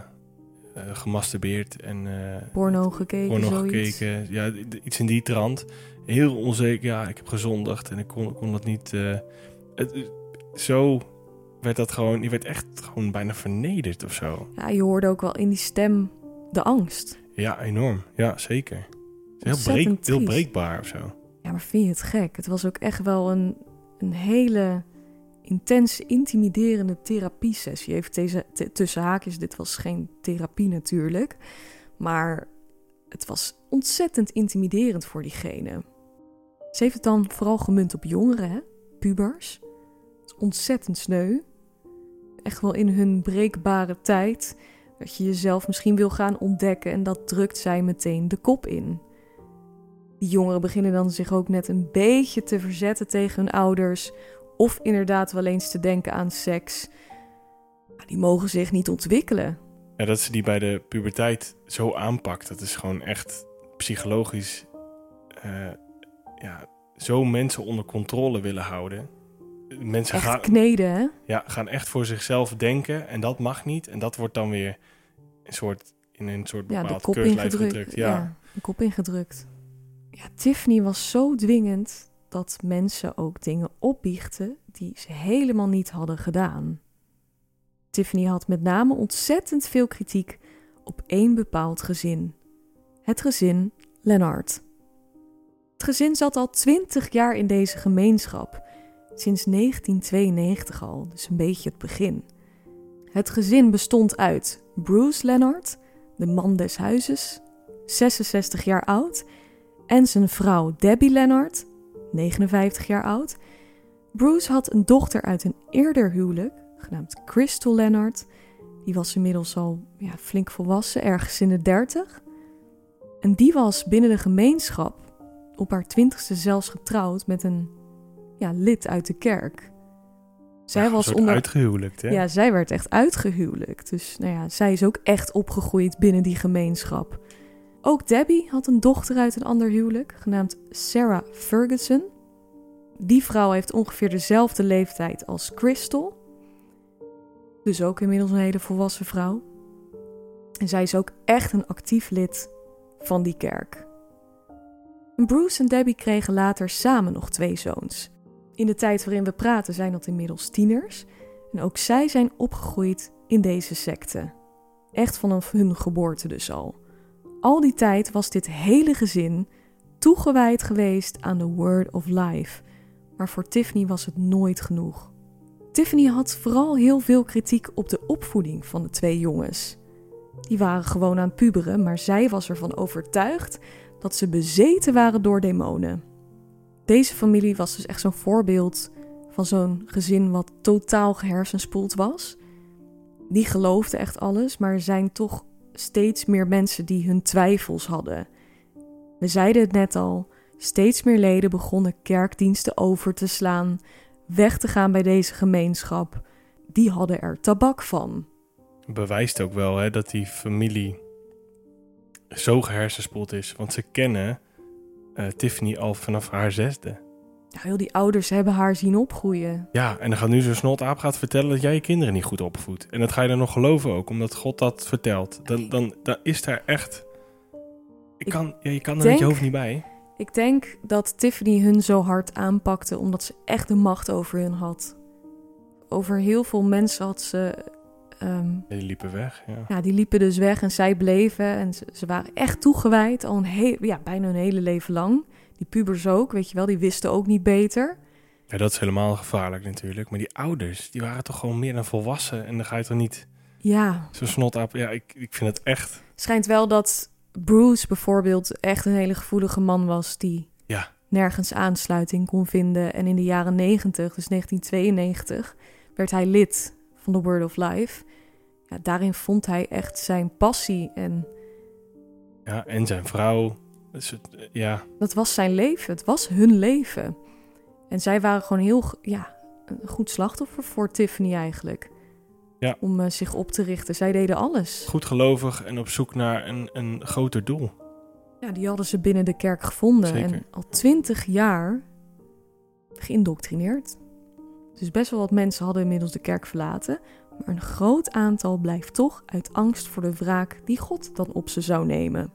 Speaker 2: gemasturbeerd en eh,
Speaker 1: Porno gekeken,
Speaker 2: porno
Speaker 1: zoiets.
Speaker 2: gekeken. Ja, iets in die trant. Heel onzeker. Ja, ik heb gezondigd en ik kon, kon dat niet. het, zo werd dat gewoon. Je werd echt gewoon bijna vernederd of zo.
Speaker 1: Ja, je hoorde ook wel in die stem de angst.
Speaker 2: Ja, enorm. Ja, zeker. Heel, breek, heel breekbaar of zo.
Speaker 1: Ja, maar vind je het gek? Het was ook echt wel een, een hele intens intimiderende therapiesessie. Even deze, tussen haakjes, dit was geen therapie natuurlijk. Maar het was ontzettend intimiderend voor diegene. Ze heeft het dan vooral gemunt op jongeren, pubers. Het is ontzettend sneu. Echt wel in hun breekbare tijd. Dat je jezelf misschien wil gaan ontdekken en dat drukt zij meteen de kop in. Die jongeren beginnen dan zich ook net een beetje te verzetten tegen hun ouders. Of inderdaad wel eens te denken aan seks. Die mogen zich niet ontwikkelen.
Speaker 2: Ja, dat ze die bij de puberteit zo aanpakt, dat is gewoon echt psychologisch. eh, ja, zo mensen onder controle willen houden. Mensen
Speaker 1: Echt
Speaker 2: gaan,
Speaker 1: kneden, hè?
Speaker 2: ja, gaan echt voor zichzelf denken en dat mag niet. En dat wordt dan weer een soort, in een soort
Speaker 1: Ja, de
Speaker 2: bepaald
Speaker 1: kop ingedrukt.
Speaker 2: gedrukt.
Speaker 1: Ja.
Speaker 2: Ja.
Speaker 1: de kop ingedrukt. Ja, Tiffany was zo dwingend dat mensen ook dingen opbiechten die ze helemaal niet hadden gedaan. Tiffany had met name ontzettend veel kritiek op één bepaald gezin. Het gezin Lennart. Het gezin zat al twintig jaar in deze gemeenschap. Sinds 1992 al, dus een beetje het begin. Het gezin bestond uit Bruce Lennart, de man des huizes, 66 jaar oud, en zijn vrouw Debbie Lennart, 59 jaar oud. Bruce had een dochter uit een eerder huwelijk, genaamd Crystal Lennart. Die was inmiddels al ja, flink volwassen, ergens in de 30. En die was binnen de gemeenschap op haar twintigste zelfs getrouwd met een ja, lid uit de kerk. Zij
Speaker 2: Ja,
Speaker 1: was onder
Speaker 2: uitgehuwelijkt, hè?
Speaker 1: ja, zij werd echt uitgehuwelijkt. Dus nou ja, zij is ook echt opgegroeid binnen die gemeenschap. Ook Debbie had een dochter uit een ander huwelijk, genaamd Sarah Ferguson. Die vrouw heeft ongeveer dezelfde leeftijd als Crystal. Dus ook inmiddels een hele volwassen vrouw. En zij is ook echt een actief lid van die kerk. Bruce en Debbie kregen later samen nog twee zoons. In de tijd waarin we praten zijn dat inmiddels tieners. En ook zij zijn opgegroeid in deze secte. Echt vanaf hun geboorte dus al. Al die tijd was dit hele gezin toegewijd geweest aan de Word of Life. Maar voor Tiffany was het nooit genoeg. Tiffany had vooral heel veel kritiek op de opvoeding van de twee jongens. Die waren gewoon aan puberen, maar zij was ervan overtuigd dat ze bezeten waren door demonen. Deze familie was dus echt zo'n voorbeeld van zo'n gezin wat totaal gehersenspoeld was. Die geloofde echt alles, maar zijn toch steeds meer mensen die hun twijfels hadden. We zeiden het net al, steeds meer leden begonnen kerkdiensten over te slaan, weg te gaan bij deze gemeenschap. Die hadden er tabak van.
Speaker 2: bewijst ook wel hè, dat die familie zo gehersenspoeld is. Want ze kennen eh, Tiffany al vanaf haar zesde.
Speaker 1: Nou, heel die ouders hebben haar zien opgroeien.
Speaker 2: Ja, en dan gaat nu zo'n snotaap gaat vertellen dat jij je kinderen niet goed opvoedt. En dat ga je dan nog geloven ook, omdat God dat vertelt. Dan, dan, dan is daar echt... Je
Speaker 1: Ik
Speaker 2: kan, ja, je kan er
Speaker 1: denk-
Speaker 2: met je hoofd niet bij.
Speaker 1: Ik denk dat Tiffany hun zo hard aanpakte omdat ze echt de macht over hun had. Over heel veel mensen had ze. ehm,
Speaker 2: Ja, die liepen weg, ja.
Speaker 1: ja, die liepen dus weg en zij bleven. En ze, ze waren echt toegewijd, al een heel, ja, bijna hun hele leven lang. Die pubers ook, weet je wel, die wisten ook niet beter.
Speaker 2: Ja, dat is helemaal gevaarlijk natuurlijk. Maar die ouders, die waren toch gewoon meer dan volwassen. En dan ga je toch niet
Speaker 1: Ja,
Speaker 2: zo'n snotaap... Ja, ik, ik vind het echt...
Speaker 1: schijnt wel dat Bruce bijvoorbeeld echt een hele gevoelige man was die
Speaker 2: Ja.
Speaker 1: nergens aansluiting kon vinden. En in de jaren 90, dus 1992, werd hij lid van de Word of Life. Ja, daarin vond hij echt zijn passie en
Speaker 2: Ja, en zijn vrouw. Dus het, ja,
Speaker 1: dat was zijn leven. Het was hun leven. En zij waren gewoon heel, ja, een goed slachtoffer voor Tiffany eigenlijk.
Speaker 2: Ja.
Speaker 1: Om eh, zich op te richten. Zij deden alles.
Speaker 2: goed gelovig en op zoek naar een, een groter doel.
Speaker 1: Ja, die hadden ze binnen de kerk gevonden.
Speaker 2: Zeker.
Speaker 1: En al twintig jaar geïndoctrineerd. Dus best wel wat mensen hadden inmiddels de kerk verlaten. Maar een groot aantal blijft toch uit angst voor de wraak die God dan op ze zou nemen.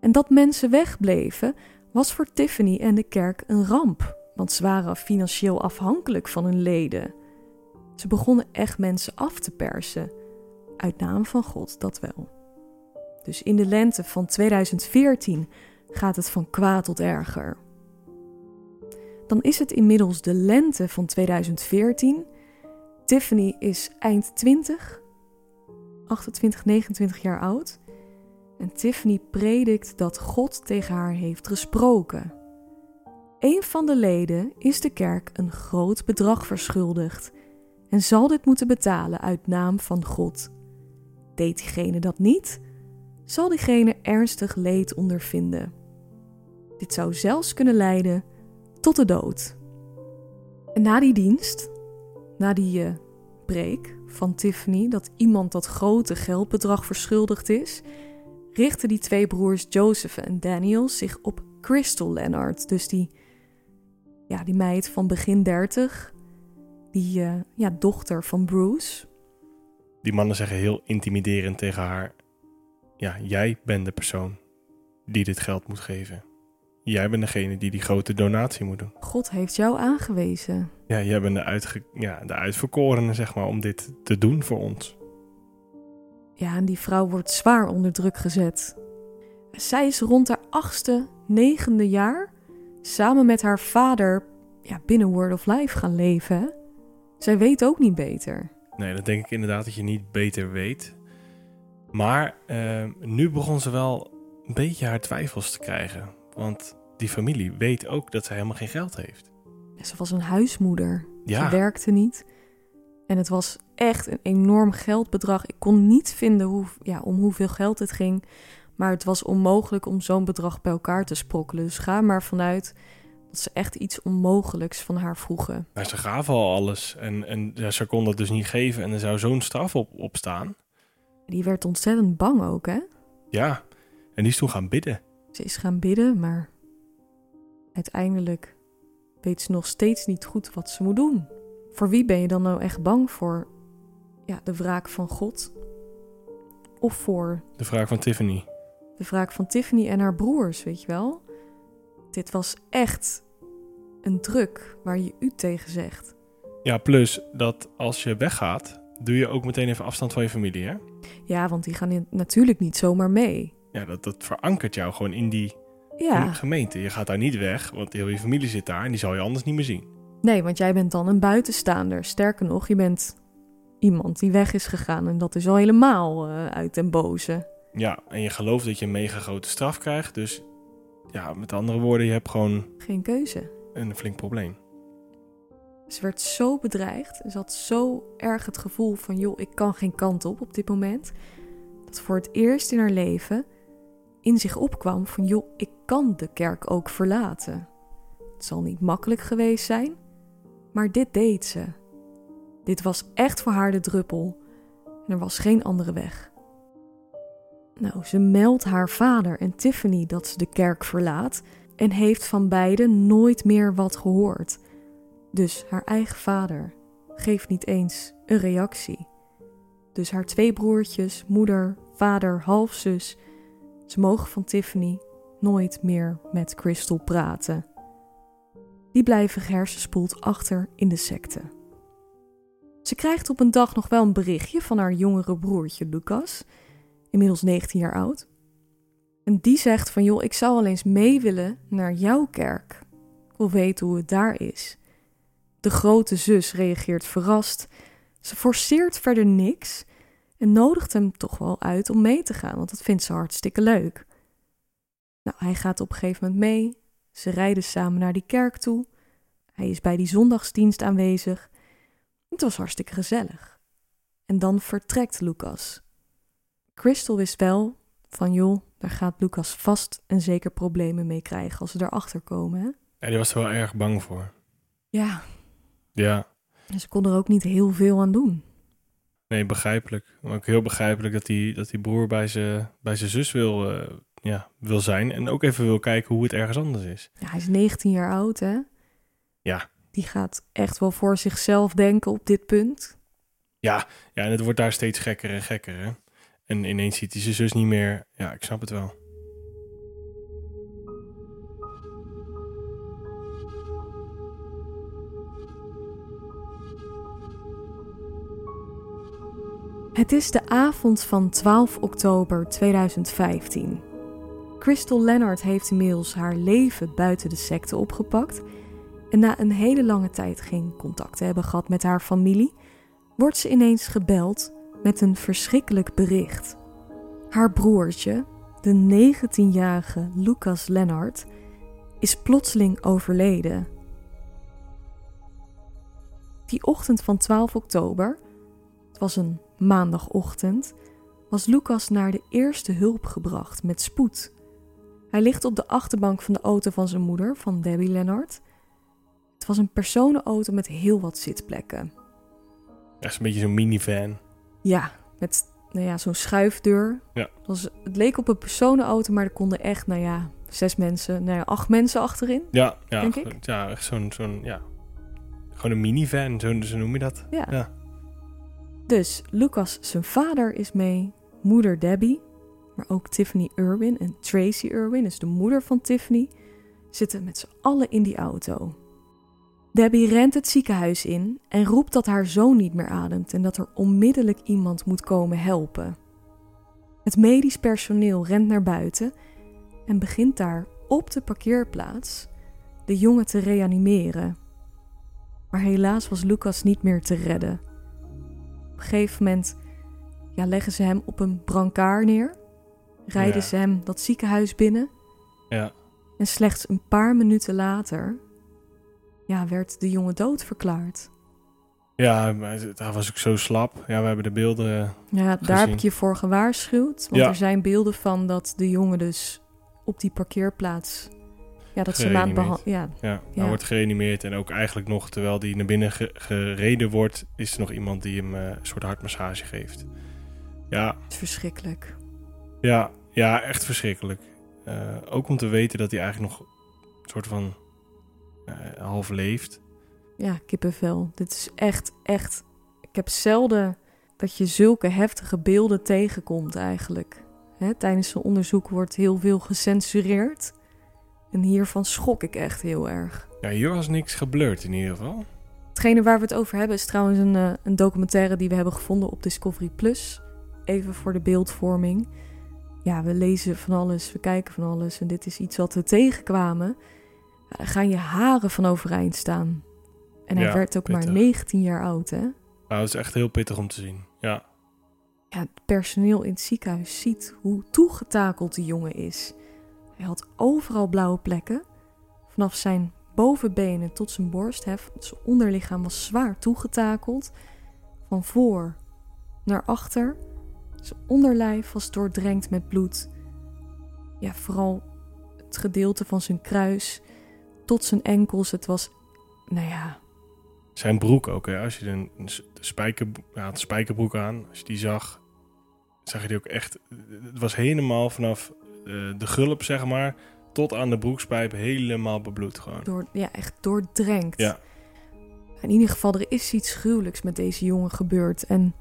Speaker 1: En dat mensen wegbleven was voor Tiffany en de kerk een ramp, want ze waren financieel afhankelijk van hun leden. Ze begonnen echt mensen af te persen, uit naam van God dat wel. Dus in de lente van 2014 gaat het van kwaad tot erger. Dan is het inmiddels de lente van 2014. Tiffany is eind 20, 28, 29 jaar oud. En Tiffany predikt dat God tegen haar heeft gesproken. Een van de leden is de kerk een groot bedrag verschuldigd en zal dit moeten betalen uit naam van God. Deed diegene dat niet, zal diegene ernstig leed ondervinden. Dit zou zelfs kunnen leiden tot de dood. En na die dienst, na die uh, preek van Tiffany dat iemand dat grote geldbedrag verschuldigd is, richten die twee broers Joseph en Daniel zich op Crystal Leonard, dus die, ja, die meid van begin 30, die uh, ja, dochter van Bruce.
Speaker 2: Die mannen zeggen heel intimiderend tegen haar: Ja, jij bent de persoon die dit geld moet geven. Jij bent degene die die grote donatie moet doen.
Speaker 1: God heeft jou aangewezen.
Speaker 2: Ja, jij bent de, uitge ja, de uitverkorene, zeg maar, om dit te doen voor ons.
Speaker 1: Ja, en die vrouw wordt zwaar onder druk gezet. Zij is rond haar achtste, negende jaar samen met haar vader ja, binnen Word of Life gaan leven. Zij weet ook niet beter.
Speaker 2: Nee, dat denk ik inderdaad dat je niet beter weet. Maar uh, nu begon ze wel een beetje haar twijfels te krijgen. Want die familie weet ook dat ze helemaal geen geld heeft.
Speaker 1: Ze was een huismoeder.
Speaker 2: Ja.
Speaker 1: Ze werkte niet. En het was echt een enorm geldbedrag. Ik kon niet vinden hoe, ja, om hoeveel geld het ging. Maar het was onmogelijk om zo'n bedrag bij elkaar te sprokkelen. Dus ga maar vanuit dat ze echt iets onmogelijks van haar vroegen.
Speaker 2: Maar ze gaven al alles. En, en ja, ze kon dat dus niet geven. En er zou zo'n straf op, op staan.
Speaker 1: Die werd ontzettend bang ook, hè?
Speaker 2: Ja, en die is toen gaan bidden.
Speaker 1: Ze is gaan bidden, maar uiteindelijk weet ze nog steeds niet goed wat ze moet doen. Voor wie ben je dan nou echt bang voor? Ja, de wraak van God? Of voor
Speaker 2: De vraag van Tiffany.
Speaker 1: de wraak van Tiffany en haar broers, weet je wel? Dit was echt een druk waar je u tegen zegt.
Speaker 2: Ja, plus dat als je weggaat, doe je ook meteen even afstand van je familie, hè?
Speaker 1: Ja, want die gaan natuurlijk niet zomaar mee.
Speaker 2: Ja, dat, dat verankert jou gewoon in die
Speaker 1: Ja,
Speaker 2: gemeente. Je gaat daar niet weg, want heel je familie zit daar en die zal je anders niet meer zien.
Speaker 1: Nee, want jij bent dan een buitenstaander. Sterker nog, je bent iemand die weg is gegaan en dat is al helemaal eh, uit den boze.
Speaker 2: Ja, en je gelooft dat je een mega grote straf krijgt. Dus ja, met andere woorden, je hebt gewoon
Speaker 1: Geen keuze.
Speaker 2: een flink probleem.
Speaker 1: Ze werd zo bedreigd. Ze had zo erg het gevoel van, joh, ik kan geen kant op op dit moment. Dat voor het eerst in haar leven in zich opkwam van, joh, ik kan de kerk ook verlaten. Het zal niet makkelijk geweest zijn, maar dit deed ze. Dit was echt voor haar de druppel. En er was geen andere weg. Nou, ze meldt haar vader en Tiffany dat ze de kerk verlaat en heeft van beiden nooit meer wat gehoord. Dus haar eigen vader geeft niet eens een reactie. Dus haar twee broertjes, moeder, vader, halfzus, ze mogen van Tiffany nooit meer met Crystal praten. Die blijven gehersenspoeld achter in de secte. Ze krijgt op een dag nog wel een berichtje van haar jongere broertje Lucas, inmiddels 19 jaar oud. En die zegt van joh, ik zou wel eens mee willen naar jouw kerk. Ik wil weten hoe het daar is. De grote zus reageert verrast. Ze forceert verder niks en nodigt hem toch wel uit om mee te gaan, want dat vindt ze hartstikke leuk. Nou, hij gaat op een gegeven moment mee. Ze rijden samen naar die kerk toe. Hij is bij die zondagsdienst aanwezig. Het was hartstikke gezellig. En dan vertrekt Lucas. Crystal wist wel van joh, daar gaat Lucas vast en zeker problemen mee krijgen als ze erachter komen. Hè?
Speaker 2: Ja, die was er wel erg bang voor.
Speaker 1: Ja,
Speaker 2: Ja,
Speaker 1: en ze kon er ook niet heel veel aan doen.
Speaker 2: nee, begrijpelijk. Maar ook heel begrijpelijk dat die, dat die broer bij zijn bij zijn zus wil, eh, ja, wil zijn. En ook even wil kijken hoe het ergens anders is.
Speaker 1: Ja, hij is 19 jaar oud, hè?
Speaker 2: Ja.
Speaker 1: Die gaat echt wel voor zichzelf denken op dit punt.
Speaker 2: Ja, ja, en het wordt daar steeds gekker en gekker. Hè? En ineens ziet hij zijn zus niet meer. Ja, ik snap het wel.
Speaker 1: Het is de avond van 12 oktober 2015. Crystal Leonard heeft inmiddels haar leven buiten de secte opgepakt. En na een hele lange tijd geen contact te hebben gehad met haar familie, wordt ze ineens gebeld met een verschrikkelijk bericht. Haar broertje, de 19-jarige Lucas Leonard, is plotseling overleden. Die ochtend van 12 oktober, het was een maandagochtend, was Lucas naar de eerste hulp gebracht met spoed. Hij ligt op de achterbank van de auto van zijn moeder, van Debbie Leonard. Het was een personenauto met heel wat zitplekken.
Speaker 2: Dat is een beetje zo'n minivan.
Speaker 1: Ja, met nou ja, zo'n schuifdeur.
Speaker 2: Ja.
Speaker 1: Het, was, het leek op een personenauto, maar er konden echt, nou ja, zes mensen, nou ja, acht mensen achterin.
Speaker 2: Ja, ja,
Speaker 1: Denk ik.
Speaker 2: ja zo'n, zo'n, ja. Gewoon een minivan, zo, zo noem je dat.
Speaker 1: Ja.
Speaker 2: Ja.
Speaker 1: Dus Lucas, zijn vader is mee, moeder Debbie, maar ook Tiffany Irwin en Tracy Irwin, dus de moeder van Tiffany, zitten met z'n allen in die auto. Debbie rent het ziekenhuis in en roept dat haar zoon niet meer ademt en dat er onmiddellijk iemand moet komen helpen. Het medisch personeel rent naar buiten en begint daar op de parkeerplaats de jongen te reanimeren. Maar helaas was Lucas niet meer te redden. Op een gegeven moment ja, leggen ze hem op een brancard neer, rijden
Speaker 2: Ja.
Speaker 1: ze hem dat ziekenhuis binnen
Speaker 2: Ja.
Speaker 1: en slechts een paar minuten later ja, werd de jongen dood verklaard.
Speaker 2: Ja, hij was ook zo slap. Ja, we hebben de beelden.
Speaker 1: Ja, daar
Speaker 2: Gezien.
Speaker 1: heb ik je voor gewaarschuwd. Want
Speaker 2: Ja.
Speaker 1: er zijn beelden van dat de jongen dus op die parkeerplaats... Ja, dat ze hem aan het behan-
Speaker 2: Gereanimeerd.
Speaker 1: Ja,
Speaker 2: Ja, wordt gereanimeerd. En ook eigenlijk nog, terwijl hij naar binnen ge- gereden wordt, is er nog iemand die hem eh, een soort hartmassage geeft. Ja,
Speaker 1: het is verschrikkelijk.
Speaker 2: ja, ja echt verschrikkelijk. Eh, ook om te weten dat hij eigenlijk nog een soort van eh, half leeft.
Speaker 1: Ja, kippenvel. Dit is echt, echt... Ik heb zelden dat je zulke heftige beelden tegenkomt eigenlijk. Hè, tijdens zo'n onderzoek wordt heel veel gecensureerd. En hiervan schok ik echt heel erg.
Speaker 2: Ja, hier was niks geblurred in ieder geval.
Speaker 1: Hetgene waar we het over hebben is trouwens een, eh, een documentaire die we hebben gevonden op Discovery Plus. Even voor de beeldvorming. Ja, we lezen van alles, we kijken van alles en dit is iets wat we tegenkwamen. Daar gaan je haren van overeind staan. En hij
Speaker 2: Ja,
Speaker 1: werd ook maar
Speaker 2: pittig.
Speaker 1: 19 jaar oud, hè?
Speaker 2: Nou, dat is echt heel pittig om te zien. Ja,
Speaker 1: Ja, het personeel in het ziekenhuis ziet hoe toegetakeld die jongen is. Hij had overal blauwe plekken. Vanaf zijn bovenbenen tot zijn borst. Hè. Zijn onderlichaam was zwaar toegetakeld. Van voor naar achter. Zijn onderlijf was doordrenkt met bloed. Ja, vooral het gedeelte van zijn kruis tot zijn enkels. Het was, nou ja,
Speaker 2: zijn broek ook. Hè. Als je de spijker, een spijkerbroek aan, als je die zag, zag je die ook echt. Het was helemaal vanaf eh, de gulp, zeg maar, tot aan de broekspijp helemaal bebloed gewoon.
Speaker 1: door, ja, echt doordrenkt.
Speaker 2: Ja.
Speaker 1: In ieder geval, er is iets gruwelijks met deze jongen gebeurd. En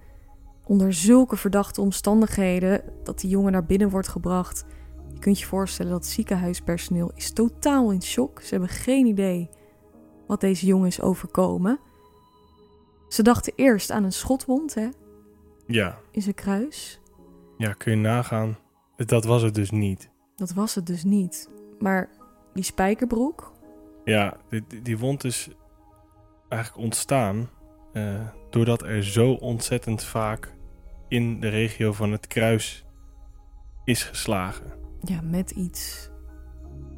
Speaker 1: onder zulke verdachte omstandigheden dat die jongen naar binnen wordt gebracht. Je kunt je voorstellen dat het ziekenhuispersoneel is totaal in shock. Ze hebben geen idee wat deze jongen is overkomen. Ze dachten eerst aan een schotwond hè,
Speaker 2: Ja,
Speaker 1: in zijn kruis.
Speaker 2: ja, kun je nagaan. Dat was het dus niet.
Speaker 1: Dat was het dus niet. Maar die spijkerbroek,
Speaker 2: Ja, die, die- wond is eigenlijk ontstaan eh, doordat er zo ontzettend vaak in de regio van het kruis is geslagen.
Speaker 1: ja, met iets.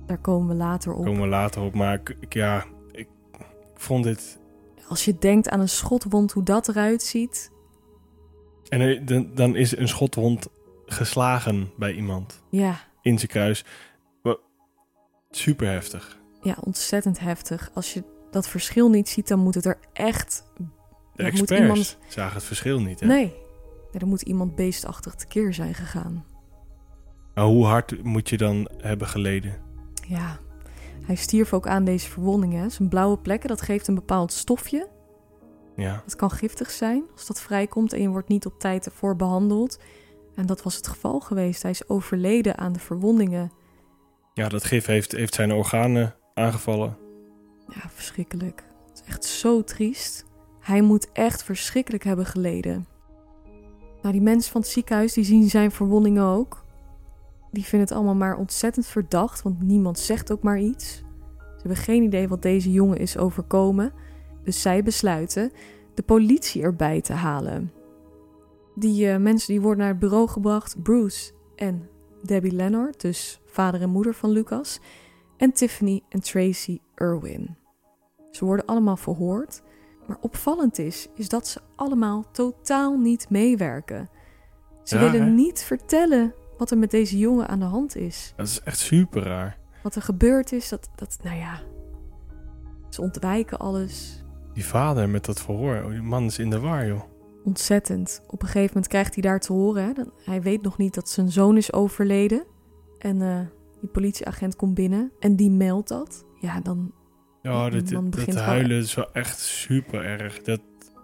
Speaker 1: Daar komen we later op.
Speaker 2: Komen we later op, maar ik, ik- ja, ik, ik vond dit
Speaker 1: Als je denkt aan een schotwond, hoe dat eruit ziet.
Speaker 2: En er- dan, dan is een schotwond geslagen bij iemand
Speaker 1: Ja,
Speaker 2: in zijn kruis. Super heftig.
Speaker 1: ja, ontzettend heftig. Als je dat verschil niet ziet, dan moet het er echt...
Speaker 2: De
Speaker 1: moet
Speaker 2: experts
Speaker 1: iemand-
Speaker 2: zagen het verschil niet. Hè?
Speaker 1: Nee. Er moet iemand beestachtig tekeer zijn gegaan.
Speaker 2: Maar hoe hard moet je dan hebben geleden?
Speaker 1: Ja, hij stierf ook aan deze verwondingen. Zijn blauwe plekken, dat geeft een bepaald stofje.
Speaker 2: Ja,
Speaker 1: Dat kan giftig zijn als dat vrijkomt en je wordt niet op tijd ervoor behandeld. En dat was het geval geweest. Hij is overleden aan de verwondingen.
Speaker 2: ja dat gif heeft, heeft zijn organen aangevallen.
Speaker 1: Ja, verschrikkelijk. Het is echt zo triest. Hij moet echt verschrikkelijk hebben geleden. Nou, die mensen van het ziekenhuis die zien zijn verwondingen ook. Die vinden het allemaal maar ontzettend verdacht, want niemand zegt ook maar iets. Ze hebben geen idee wat deze jongen is overkomen. Dus zij besluiten de politie erbij te halen. Die eh, mensen die worden naar het bureau gebracht. Bruce en Debbie Leonard, dus vader en moeder van Lucas. En Tiffany en Tracy Irwin. Ze worden allemaal verhoord. Maar opvallend is, is dat ze allemaal totaal niet meewerken. Ze
Speaker 2: Ja,
Speaker 1: willen
Speaker 2: hè?
Speaker 1: niet vertellen wat er met deze jongen aan de hand is.
Speaker 2: Dat is echt super raar.
Speaker 1: Wat er gebeurd is, dat, dat nou ja. Ze ontwijken alles.
Speaker 2: Die vader met dat verhoor, oh, die man is in de war, joh.
Speaker 1: Ontzettend. Op een gegeven moment krijgt hij daar te horen. Hè, hij weet nog niet dat zijn zoon is overleden. En eh, die politieagent komt binnen en die meldt dat. Ja, dan
Speaker 2: Ja, dit, dat
Speaker 1: wel-
Speaker 2: huilen is wel echt super erg. Dat,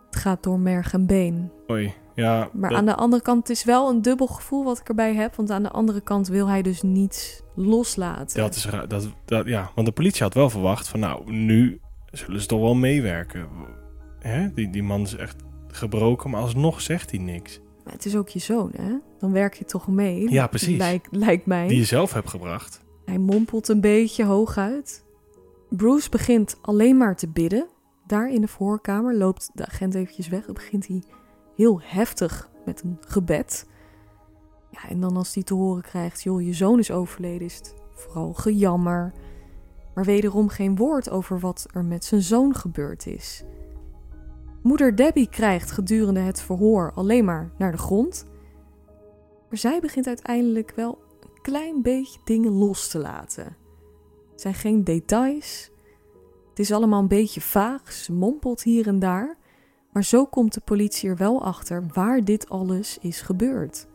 Speaker 1: het gaat door merg en been.
Speaker 2: oei, ja.
Speaker 1: Maar
Speaker 2: dat-
Speaker 1: aan de andere kant, het is wel een dubbel gevoel wat ik erbij heb. Want aan de andere kant wil hij dus niets loslaten.
Speaker 2: Dat is raar. Dat, dat, ja, want de politie had wel verwacht van nou, nu zullen ze toch wel meewerken. Hè? Die, die man is echt gebroken, maar alsnog zegt hij niks.
Speaker 1: Maar het is ook je zoon, hè? Dan werk je toch mee.
Speaker 2: Ja, precies.
Speaker 1: Lijkt, lijkt mij.
Speaker 2: Die je zelf hebt gebracht.
Speaker 1: Hij mompelt een beetje hooguit. Bruce begint alleen maar te bidden. Daar in de voorkamer loopt de agent eventjes weg. Dan begint hij heel heftig met een gebed. Ja, en dan als hij te horen krijgt, joh, je zoon is overleden, is het vooral gejammer. Maar wederom geen woord over wat er met zijn zoon gebeurd is. Moeder Debbie krijgt gedurende het verhoor alleen maar naar de grond. Maar zij begint uiteindelijk wel een klein beetje dingen los te laten. Het zijn geen details. Het is allemaal een beetje vaag. Ze mompelt hier en daar. Maar zo komt de politie er wel achter waar dit alles is gebeurd.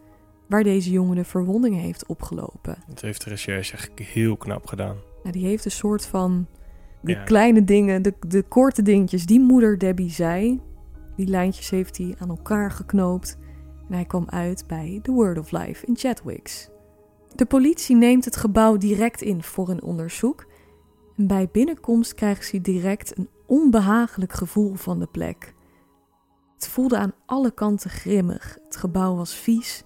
Speaker 1: Waar deze jongen de verwondingen heeft opgelopen.
Speaker 2: Dat heeft de recherche echt heel knap gedaan.
Speaker 1: Nou, die heeft een soort van. De
Speaker 2: Ja.
Speaker 1: kleine dingen, de, de korte dingetjes die moeder Debbie zei. Die lijntjes heeft hij aan elkaar geknoopt. En hij kwam uit bij The Word of Life in Chatwicks. De politie neemt het gebouw direct in voor een onderzoek. En bij binnenkomst krijgen ze direct een onbehagelijk gevoel van de plek. Het voelde aan alle kanten grimmig. Het gebouw was vies.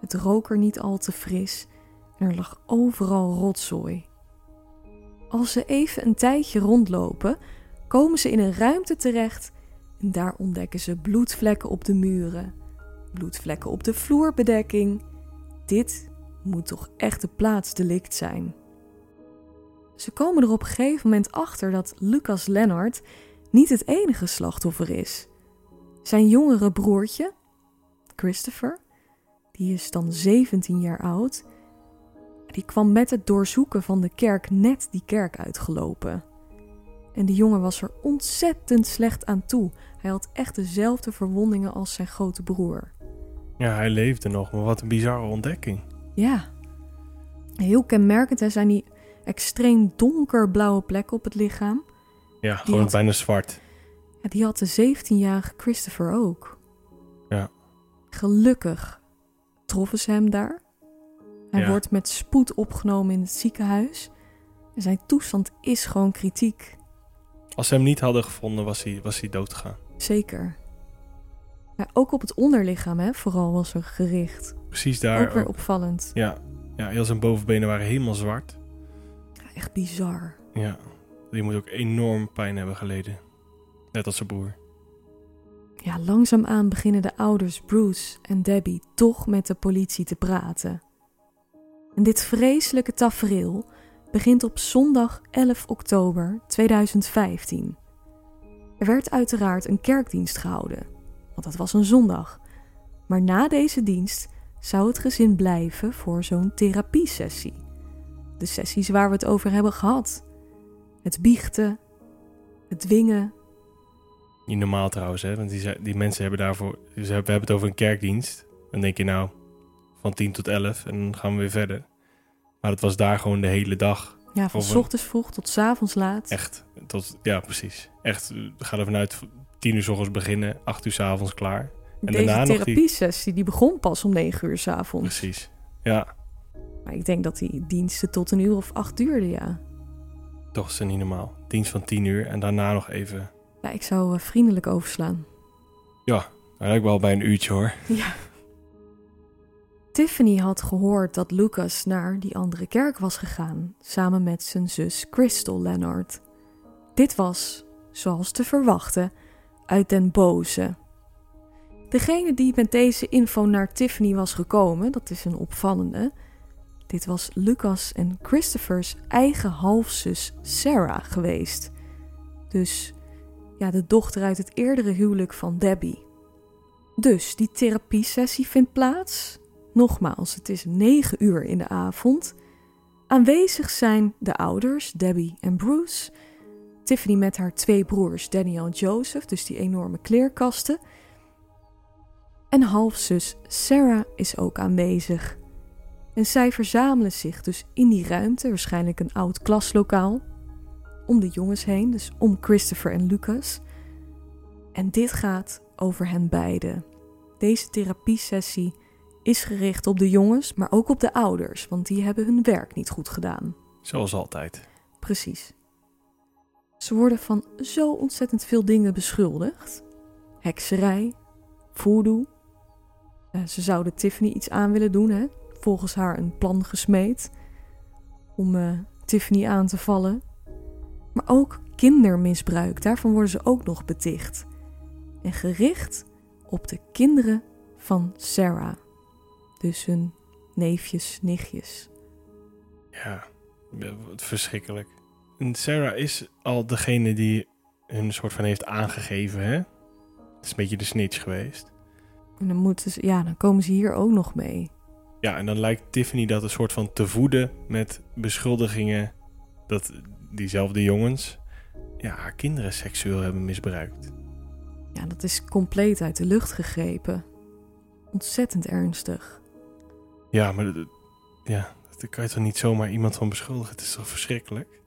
Speaker 1: Het rook er niet al te fris. En er lag overal rotzooi. Als ze even een tijdje rondlopen, komen ze in een ruimte terecht en daar ontdekken ze bloedvlekken op de muren, bloedvlekken op de vloerbedekking. Dit moet toch echt een plaatsdelict zijn. Ze komen er op een gegeven moment achter dat Lucas Lennart niet het enige slachtoffer is. Zijn jongere broertje, Christopher, die is dan 17 jaar oud, die kwam met het doorzoeken van de kerk net die kerk uitgelopen. En die jongen was er ontzettend slecht aan toe. Hij had echt dezelfde verwondingen als zijn grote broer.
Speaker 2: Ja, hij leefde nog, maar wat een bizarre ontdekking.
Speaker 1: Ja. Heel kenmerkend hè, zijn die extreem donkerblauwe plekken op het lichaam.
Speaker 2: Ja, gewoon
Speaker 1: had-
Speaker 2: bijna zwart.
Speaker 1: Ja, die had de 17-jarige Christopher ook.
Speaker 2: Ja.
Speaker 1: Gelukkig troffen ze hem daar. Hij
Speaker 2: Ja.
Speaker 1: wordt met spoed opgenomen in het ziekenhuis. En zijn toestand is gewoon kritiek.
Speaker 2: Als ze hem niet hadden gevonden, was hij, was hij.
Speaker 1: Zeker. Ja, ook op het onderlichaam, hè, vooral was er gericht.
Speaker 2: Precies daar.
Speaker 1: ook weer
Speaker 2: ook.
Speaker 1: opvallend.
Speaker 2: Ja, ja, heel zijn bovenbenen waren helemaal zwart.
Speaker 1: Ja, echt bizar.
Speaker 2: Ja, die moet ook enorm pijn hebben geleden. Net als zijn broer.
Speaker 1: Ja, langzaamaan beginnen de ouders Bruce en Debbie toch met de politie te praten. En dit vreselijke tafereel begint op zondag 11 oktober 2015. Er werd uiteraard een kerkdienst gehouden, want dat was een zondag. Maar na deze dienst zou het gezin blijven voor zo'n therapiesessie. De sessies waar we het over hebben gehad. Het biechten, het dwingen,
Speaker 2: Niet normaal trouwens, hè? Want die, die mensen hebben daarvoor. We hebben het over een kerkdienst. Dan denk je nou van 10 tot 11 en dan gaan we weer verder. Maar het was daar gewoon de hele dag.
Speaker 1: Ja, van s ochtends vroeg tot s avonds laat.
Speaker 2: Echt. Tot, ja, precies. Echt. eh, Ga er vanuit tien uur s ochtends beginnen, acht uur s avonds klaar. En
Speaker 1: Deze
Speaker 2: die-
Speaker 1: therapiesessie die begon pas om negen uur s'avonds.
Speaker 2: Precies. Ja,
Speaker 1: Maar ik denk dat die diensten tot een uur of acht duurden, ja.
Speaker 2: toch is het niet normaal. Dienst van tien uur en daarna nog even...
Speaker 1: Ja, ik zou eh, vriendelijk overslaan.
Speaker 2: Ja, eigenlijk wel bij een uurtje hoor.
Speaker 1: Ja. Tiffany had gehoord dat Lucas naar die andere kerk was gegaan, samen met zijn zus Crystal Leonard. Dit was, zoals te verwachten, uit den boze. Degene die met deze info naar Tiffany was gekomen, dat is een opvallende. Dit was Lucas en Christopher's eigen halfzus Sarah geweest. Dus ja, de dochter uit het eerdere huwelijk van Debbie. Dus die therapiesessie vindt plaats. Nogmaals, het is 9 uur in de avond. Aanwezig zijn de ouders, Debbie en Bruce. Tiffany met haar twee broers, Daniel en Joseph, dus die enorme kleerkasten. En halfzus Sarah is ook aanwezig. En zij verzamelen zich dus in die ruimte, waarschijnlijk een oud klaslokaal, om de jongens heen, dus om Christopher en Lucas. En dit gaat over hen beiden. Deze therapiesessie is gericht op de jongens, maar ook op de ouders, want die hebben hun werk niet goed gedaan.
Speaker 2: Zoals altijd.
Speaker 1: Precies. Ze worden van zo ontzettend veel dingen beschuldigd: hekserij, voodoo. Eh, ze zouden Tiffany iets aan willen doen, hè? volgens haar een plan gesmeed om eh, Tiffany aan te vallen. Maar ook kindermisbruik, daarvan worden ze ook nog beticht. En gericht op de kinderen van Sarah. Dus hun neefjes, nichtjes.
Speaker 2: Ja, verschrikkelijk. En Sarah is al degene die hun soort van heeft aangegeven, hè? Het is een beetje de snitch geweest.
Speaker 1: En dan, moeten ze, ja, dan komen ze hier ook nog mee.
Speaker 2: Ja, en dan lijkt Tiffany dat een soort van te voeden met beschuldigingen dat diezelfde jongens ja, haar kinderen seksueel hebben misbruikt.
Speaker 1: Ja, dat is compleet uit de lucht gegrepen. Ontzettend ernstig.
Speaker 2: Ja, maar dat- ja, daar kan je toch niet zomaar iemand van beschuldigen? Het is toch verschrikkelijk?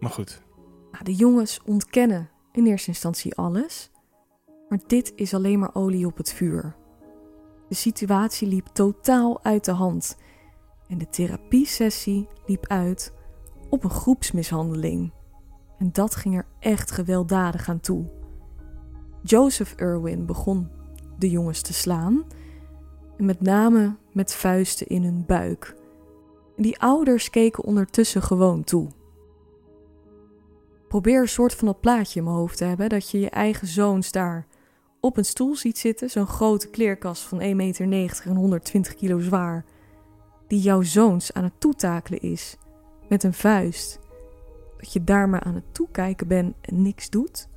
Speaker 2: Maar goed,
Speaker 1: de jongens ontkennen in eerste instantie alles. Maar dit is alleen maar olie op het vuur. De situatie liep totaal uit de hand. En de therapiesessie liep uit op een groepsmishandeling. En dat ging er echt gewelddadig aan toe. Joseph Irwin begon de jongens te slaan. Met name met vuisten in hun buik. Die ouders keken ondertussen gewoon toe. Probeer een soort van dat plaatje in mijn hoofd te hebben. Dat je je eigen zoons daar op een stoel ziet zitten. Zo'n grote kleerkast van 1,90 meter en 120 kilo zwaar. Die jouw zoons aan het toetakelen is. Met een vuist. Dat je daar maar aan het toekijken bent en niks doet.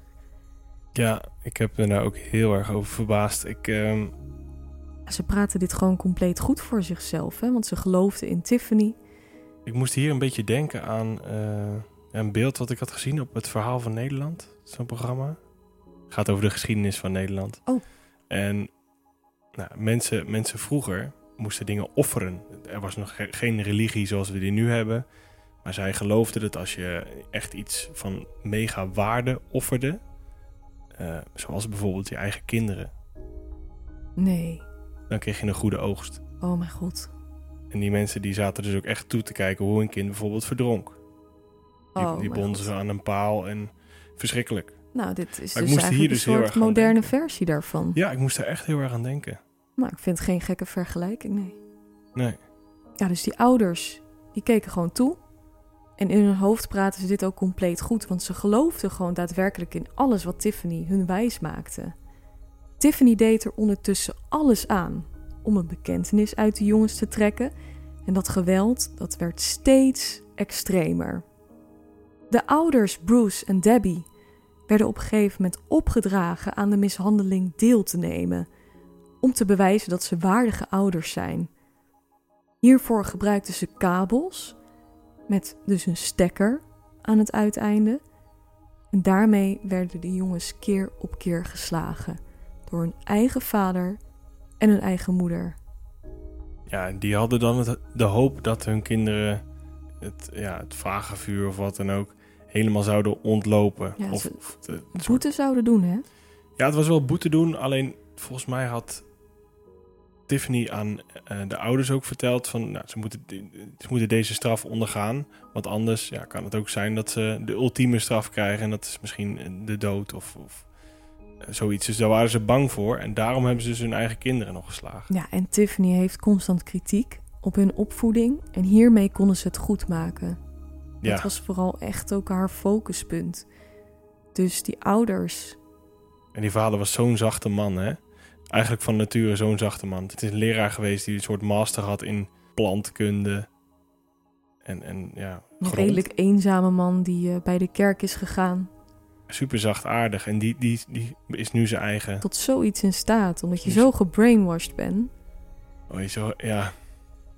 Speaker 2: ja, ik heb me daar ook heel erg over verbaasd. Ik, ehm,
Speaker 1: Ze praten dit gewoon compleet goed voor zichzelf. Hè? Want ze geloofden in Tiffany.
Speaker 2: ik moest hier een beetje denken aan eh, een beeld wat ik had gezien op het Verhaal van Nederland. Zo'n programma. Gaat over de geschiedenis van Nederland.
Speaker 1: Oh.
Speaker 2: En nou, mensen, mensen vroeger moesten dingen offeren. Er was nog ge- geen religie zoals we die nu hebben. Maar zij geloofden dat als je echt iets van mega waarde offerde... eh, zoals bijvoorbeeld je eigen kinderen...
Speaker 1: Nee.
Speaker 2: dan kreeg je een goede oogst.
Speaker 1: Oh mijn god.
Speaker 2: En die mensen die zaten dus ook echt toe te kijken hoe een kind bijvoorbeeld verdronk. Die,
Speaker 1: Oh,
Speaker 2: die bonden ze aan een paal en verschrikkelijk.
Speaker 1: Nou, dit is
Speaker 2: Maar
Speaker 1: dus eigenlijk
Speaker 2: dus
Speaker 1: een soort moderne versie daarvan.
Speaker 2: Ja, ik moest daar echt heel erg aan denken.
Speaker 1: Maar ik vind het geen gekke vergelijking, nee.
Speaker 2: Nee.
Speaker 1: Ja, dus die ouders, die keken gewoon toe. En in hun hoofd praten ze dit ook compleet goed, want ze geloofden gewoon daadwerkelijk in alles wat Tiffany hun wijs maakte. Tiffany deed er ondertussen alles aan om een bekentenis uit de jongens te trekken. En dat geweld, dat werd steeds extremer. De ouders Bruce en Debbie werden op een gegeven moment opgedragen aan de mishandeling deel te nemen, om te bewijzen dat ze waardige ouders zijn. Hiervoor gebruikten ze kabels met dus een stekker aan het uiteinde. En daarmee werden de jongens keer op keer geslagen door hun eigen vader en hun eigen moeder.
Speaker 2: Ja, die hadden dan de hoop dat hun kinderen het, ja, het vagevuur of wat dan ook helemaal zouden ontlopen.
Speaker 1: Ja,
Speaker 2: of, de, soort-
Speaker 1: Boete zouden doen, hè?
Speaker 2: Ja, het was wel boete doen. Alleen volgens mij had Tiffany aan eh, de ouders ook verteld van nou, ze, moeten, ze moeten deze straf ondergaan. Want anders ja, kan het ook zijn dat ze de ultieme straf krijgen. En dat is misschien de dood of, of eh, zoiets. Dus daar waren ze bang voor. En daarom hebben ze dus hun eigen kinderen nog geslagen.
Speaker 1: Ja, en Tiffany heeft constant kritiek op hun opvoeding. En hiermee konden ze het goed maken.
Speaker 2: Ja,
Speaker 1: Dat was vooral echt ook haar focuspunt. Dus die ouders,
Speaker 2: en die vader was zo'n zachte man, hè? Eigenlijk van nature zo'n zachte man. Het is een leraar geweest die een soort master had in plantkunde. En, en ja,
Speaker 1: een redelijk eenzame man die eh, bij de kerk is gegaan,
Speaker 2: super zachtaardig. En die, die, die is nu zijn eigen.
Speaker 1: tot zoiets in staat, omdat je
Speaker 2: Dus-
Speaker 1: zo gebrainwashed bent.
Speaker 2: Oh, je zo, ja.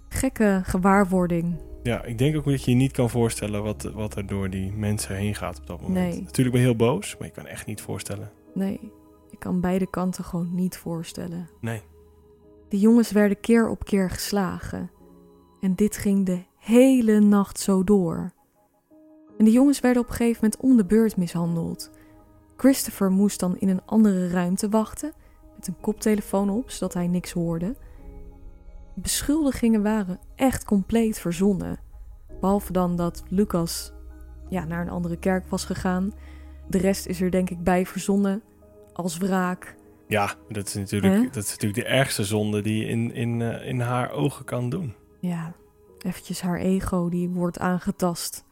Speaker 1: Gekke gewaarwording.
Speaker 2: Ja, ik denk ook dat je je niet kan voorstellen wat, wat er door die mensen heen gaat op dat moment.
Speaker 1: Nee.
Speaker 2: Natuurlijk ben je heel boos, maar je kan echt niet voorstellen.
Speaker 1: Nee, ik kan beide kanten gewoon niet voorstellen.
Speaker 2: Nee.
Speaker 1: De jongens werden keer op keer geslagen. En dit ging de hele nacht zo door. En de jongens werden op een gegeven moment om de beurt mishandeld. Christopher moest dan in een andere ruimte wachten, met een koptelefoon op, zodat hij niks hoorde. Beschuldigingen waren echt compleet verzonnen. Behalve dan dat Lucas ja, naar een andere kerk was gegaan. De rest is er denk ik bij verzonnen als wraak.
Speaker 2: Ja, dat is natuurlijk,
Speaker 1: Hè?
Speaker 2: dat is natuurlijk de ergste zonde die je in, in, eh, in haar ogen kan doen.
Speaker 1: Ja, eventjes haar ego die wordt aangetast.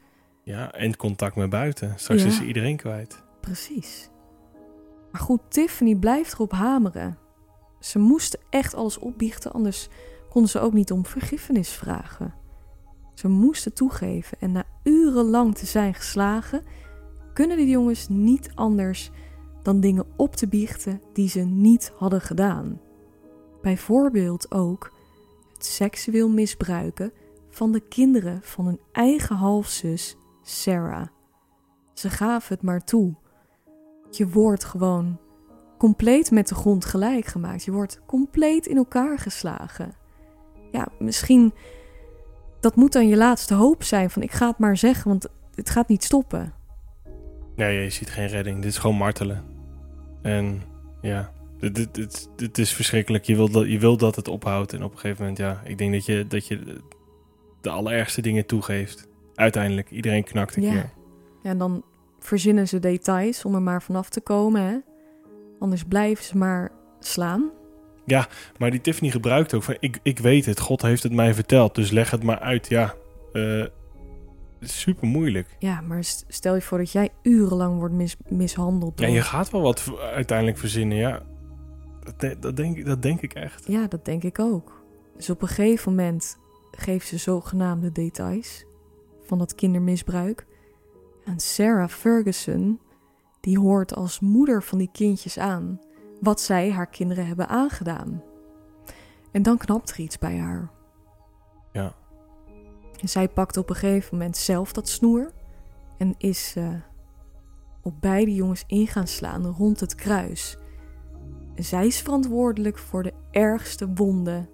Speaker 2: Ja, en contact met buiten. Straks
Speaker 1: Ja.
Speaker 2: is ze iedereen kwijt.
Speaker 1: Precies. Maar goed, Tiffany blijft erop hameren. Ze moesten echt alles opbiechten, anders konden ze ook niet om vergiffenis vragen. Ze moesten toegeven en na urenlang te zijn geslagen, kunnen de jongens niet anders dan dingen op te biechten die ze niet hadden gedaan. Bijvoorbeeld ook het seksueel misbruiken van de kinderen van hun eigen halfzus Sarah. Ze gaven het maar toe. Je wordt gewoon compleet met de grond gelijk gemaakt. Je wordt compleet in elkaar geslagen. Ja, misschien dat moet dan je laatste hoop zijn van ik ga het maar zeggen, want het gaat niet stoppen.
Speaker 2: Nee, je ziet geen redding. Dit is gewoon martelen. En ja, dit, dit, dit, dit is verschrikkelijk. Je wilt, dat, je wilt dat het ophoudt. En op een gegeven moment, ja, ik denk dat je, dat je de allerergste dingen toegeeft. Uiteindelijk, iedereen knakt een
Speaker 1: Ja.
Speaker 2: keer.
Speaker 1: Ja, en dan verzinnen ze details om er maar vanaf te komen. Hè? Anders blijven ze maar slaan.
Speaker 2: Maar die Tiffany gebruikt ook van, ik, ik weet het, God heeft het mij verteld, dus leg het maar uit. Ja, eh, super moeilijk.
Speaker 1: Ja, maar st- stel je voor dat jij urenlang wordt mis- mishandeld.
Speaker 2: Ja,
Speaker 1: door-
Speaker 2: je gaat wel wat uiteindelijk verzinnen, ja. Dat, de- dat, denk, ik- dat denk ik echt.
Speaker 1: Ja, dat denk ik ook. Dus op een gegeven moment geeft ze zogenaamde details van dat kindermisbruik. En Sarah Ferguson, die hoort als moeder van die kindjes aan wat zij haar kinderen hebben aangedaan. En dan knapt er iets bij haar.
Speaker 2: Ja.
Speaker 1: En zij pakt op een gegeven moment zelf dat snoer en is eh, op beide jongens in gaan slaan rond het kruis. Zij is verantwoordelijk voor de ergste wonden.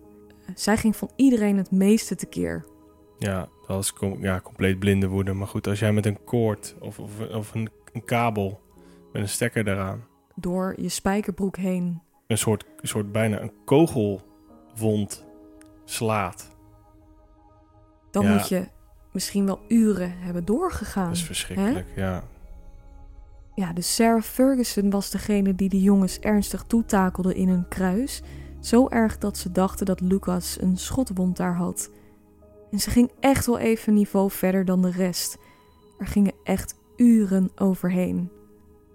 Speaker 1: Zij ging van iedereen het meeste tekeer.
Speaker 2: Ja, dat was com- ja, compleet blinde woede. Maar goed, als jij met een koord of, of, of een, een kabel met een stekker eraan...
Speaker 1: Door je spijkerbroek heen.
Speaker 2: een soort, een soort bijna een kogelwond slaat.
Speaker 1: Dan
Speaker 2: Ja.
Speaker 1: moet je misschien wel uren hebben doorgegaan.
Speaker 2: Dat is verschrikkelijk, ja.
Speaker 1: Ja, dus Sarah Ferguson was degene die de jongens ernstig toetakelde in hun kruis. Zo erg dat ze dachten dat Lucas een schotwond daar had. En ze ging echt wel even een niveau verder dan de rest. Er gingen echt uren overheen.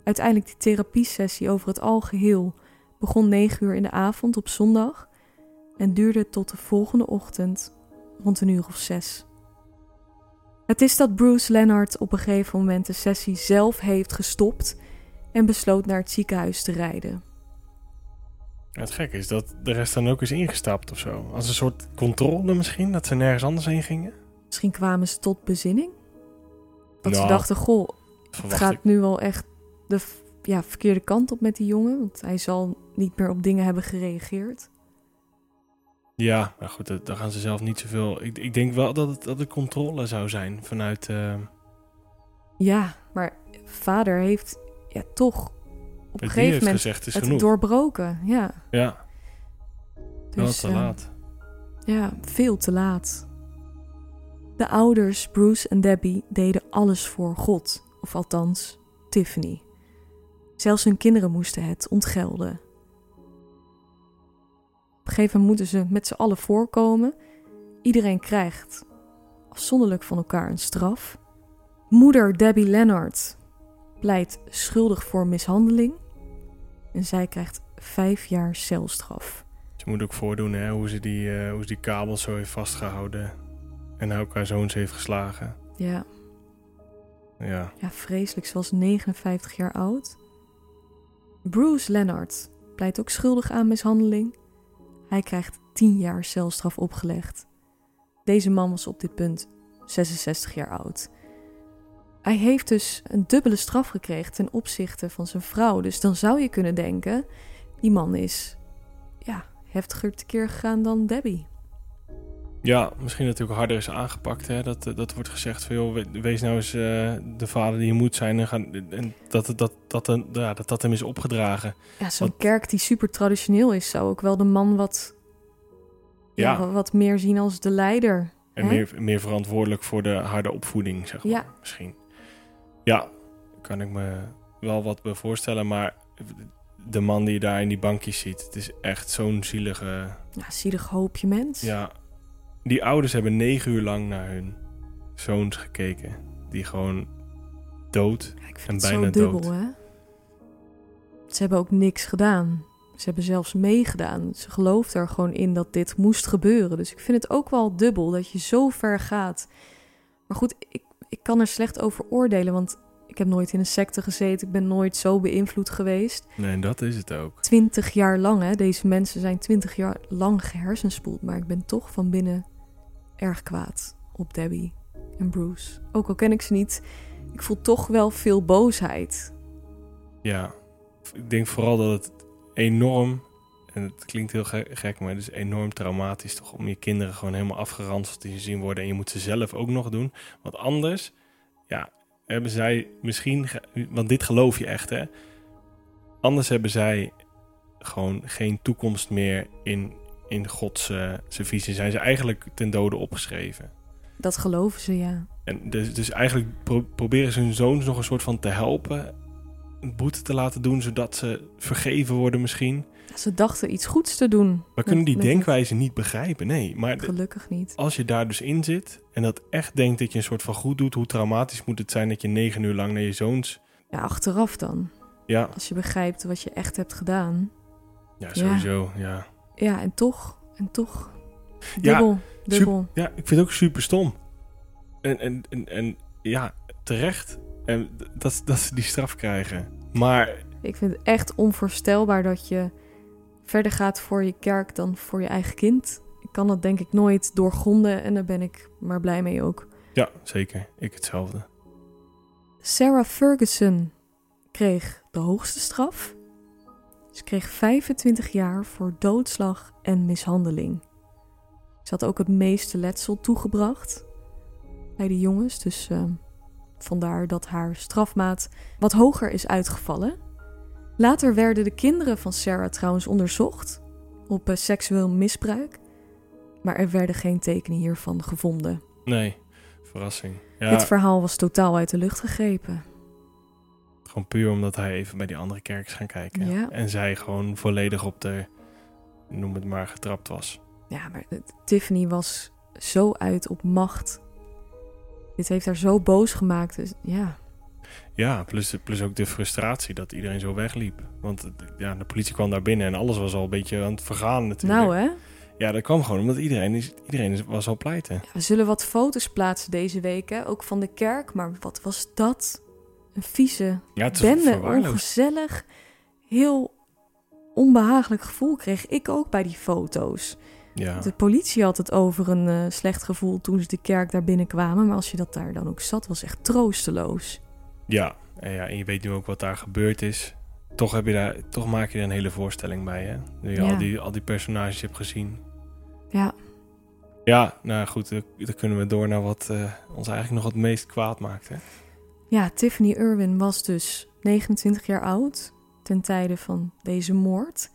Speaker 1: Uiteindelijk die therapiesessie over het algeheel begon 9 uur in de avond op zondag en duurde tot de volgende ochtend rond een uur of zes. Het is dat Bruce Leonard op een gegeven moment de sessie zelf heeft gestopt en besloot naar het ziekenhuis te rijden.
Speaker 2: Ja, Het gekke is dat de rest dan ook is ingestapt of zo. Als een soort controle misschien, dat ze nergens anders heen gingen.
Speaker 1: Misschien kwamen ze tot bezinning. Dat ze
Speaker 2: Nou,
Speaker 1: dachten, goh, het gaat
Speaker 2: ik.
Speaker 1: nu wel echt de ja, verkeerde kant op met die jongen. Want hij zal niet meer op dingen hebben gereageerd.
Speaker 2: Ja, maar goed, dat- daar gaan ze zelf niet zoveel... Ik, ik denk wel dat het, dat het controle zou zijn vanuit... eh,
Speaker 1: Ja, maar vader heeft ja, toch op een gegeven moment
Speaker 2: gezegd, is
Speaker 1: het
Speaker 2: genoeg.
Speaker 1: doorbroken. Ja,
Speaker 2: Ja, wel
Speaker 1: dus,
Speaker 2: te
Speaker 1: eh,
Speaker 2: laat.
Speaker 1: Ja, veel te laat. De ouders, Bruce en Debbie, deden alles voor God. Of althans, Tiffany. Zelfs hun kinderen moesten het ontgelden. Op een gegeven moment moeten ze met z'n allen voorkomen. Iedereen krijgt afzonderlijk van elkaar een straf. Moeder Debbie Leonard pleit schuldig voor mishandeling. En zij krijgt vijf jaar celstraf.
Speaker 2: Ze moet ook voordoen hè, hoe, ze die, eh, hoe ze die kabels zo heeft vastgehouden. En ook haar zoons heeft geslagen.
Speaker 1: Ja,
Speaker 2: Ja,
Speaker 1: Ja, vreselijk. Ze was 59 jaar oud. Bruce Leonard pleit ook schuldig aan mishandeling. Hij krijgt 10 jaar celstraf opgelegd. Deze man was op dit punt 66 jaar oud. Hij heeft dus een dubbele straf gekregen ten opzichte van zijn vrouw. Dus dan zou je kunnen denken, die man is ja, heftiger tekeer gegaan dan Debbie.
Speaker 2: Ja misschien ook harder is aangepakt. Hè? Dat, dat wordt gezegd van, joh, we- wees nou eens eh, de vader die je moet zijn. En, gaan, en dat, dat, dat, dat, ja, dat dat hem is opgedragen.
Speaker 1: Ja, zo'n kerk die super traditioneel is, zou ook wel de man wat, ja.
Speaker 2: Ja.
Speaker 1: wa- wat meer zien als de leider.
Speaker 2: En
Speaker 1: Hè?
Speaker 2: meer, meer verantwoordelijk voor de harde opvoeding, zeg maar.
Speaker 1: Ja.
Speaker 2: Misschien. Ja, kan ik me wel wat bij voorstellen. Maar de man die je daar in die bankjes ziet, het is echt zo'n zielige...
Speaker 1: Ja, zielig hoopje mens.
Speaker 2: Ja, die ouders hebben negen uur lang naar hun zoons gekeken. Die gewoon dood.
Speaker 1: Ja, ik vind
Speaker 2: En
Speaker 1: het zo
Speaker 2: bijna
Speaker 1: dubbel,
Speaker 2: dood.
Speaker 1: hè? Ze hebben ook niks gedaan. Ze hebben zelfs meegedaan. Ze geloofden er gewoon in dat dit moest gebeuren. Dus ik vind het ook wel dubbel dat je zo ver gaat. Maar goed, ik, ik kan er slecht over oordelen, want ik heb nooit in een secte gezeten. Ik ben nooit zo beïnvloed geweest.
Speaker 2: Nee, dat is het ook.
Speaker 1: Twintig jaar lang, hè? Deze mensen zijn twintig jaar lang gehersenspoeld. Maar ik ben toch van binnen erg kwaad op Debbie en Bruce. Ook al ken ik ze niet, ik voel toch wel veel boosheid.
Speaker 2: Ja, ik denk vooral dat het enorm, en het klinkt heel ge- gek, maar het is enorm traumatisch toch om je kinderen gewoon helemaal afgeranseld te zien worden en je moet ze zelf ook nog doen. Want anders, ja, hebben zij misschien, want dit geloof je echt hè, anders hebben zij gewoon geen toekomst meer in, in Gods eh, zijn visie. Zijn ze eigenlijk ten dode opgeschreven.
Speaker 1: Dat geloven ze, ja.
Speaker 2: En dus, dus eigenlijk pro- proberen ze hun zoons nog een soort van te helpen. Een boete te laten doen, zodat ze vergeven worden misschien.
Speaker 1: Ze dachten iets goeds te doen.
Speaker 2: We kunnen die denkwijze niet begrijpen, nee. Maar
Speaker 1: Gelukkig niet.
Speaker 2: als je daar dus in zit en dat echt denkt dat je een soort van goed doet... hoe traumatisch moet het zijn dat je negen uur lang naar je zoons...
Speaker 1: Ja, achteraf dan.
Speaker 2: Ja,
Speaker 1: Als je begrijpt wat je echt hebt gedaan.
Speaker 2: ja sowieso, ja.
Speaker 1: Ja, en toch. En toch.
Speaker 2: Ja,
Speaker 1: Dubbel. dubbel.
Speaker 2: Ja, ik vind het ook super stom. En, en, en, en ja, terecht en dat, dat ze die straf krijgen. Maar
Speaker 1: Ik vind het echt onvoorstelbaar dat je verder gaat voor je kerk dan voor je eigen kind. Ik kan dat denk ik nooit doorgronden en daar ben ik maar blij mee ook.
Speaker 2: ja, zeker. Ik hetzelfde.
Speaker 1: Sarah Ferguson kreeg de hoogste straf. Ze kreeg 25 jaar voor doodslag en mishandeling. Ze had ook het meeste letsel toegebracht bij de jongens, dus eh, vandaar dat haar strafmaat wat hoger is uitgevallen. Later werden de kinderen van Sarah trouwens onderzocht op eh, seksueel misbruik, maar er werden geen tekenen hiervan gevonden.
Speaker 2: Nee, verrassing. Ja,
Speaker 1: Dit verhaal was totaal uit de lucht gegrepen.
Speaker 2: Gewoon puur omdat hij even bij die andere kerk is gaan kijken.
Speaker 1: Ja.
Speaker 2: En zij gewoon volledig op de, noem het maar, getrapt was.
Speaker 1: Ja, maar Tiffany was zo uit op macht. Dit heeft haar zo boos gemaakt. Dus ja,
Speaker 2: Ja, plus, plus ook de frustratie dat iedereen zo wegliep. Want ja, de politie kwam daar binnen en alles was al een beetje aan het vergaan natuurlijk.
Speaker 1: nou hè.
Speaker 2: Ja, dat kwam gewoon omdat iedereen, is, iedereen was al pleiten.
Speaker 1: Ja, we zullen wat foto's plaatsen deze week, hè? ook van de kerk. Maar wat was dat? Een vieze
Speaker 2: Ja,
Speaker 1: bende, ongezellig. Heel onbehagelijk gevoel kreeg ik ook bij die foto's.
Speaker 2: Ja.
Speaker 1: De politie had het over een eh, slecht gevoel toen ze de kerk daar binnenkwamen. Maar als je dat daar dan ook zat, was echt troosteloos.
Speaker 2: Ja. En ja, en je weet nu ook wat daar gebeurd is. Toch, heb je daar, toch maak je er een hele voorstelling bij, hè? Nu je
Speaker 1: Ja.
Speaker 2: al, die, al die personages hebt gezien.
Speaker 1: Ja,
Speaker 2: Ja, nou goed, dan, dan kunnen we door naar wat eh, ons eigenlijk nog het meest kwaad maakt, hè?
Speaker 1: Ja, Tiffany Irwin was dus 29 jaar oud. ten tijde van deze moord.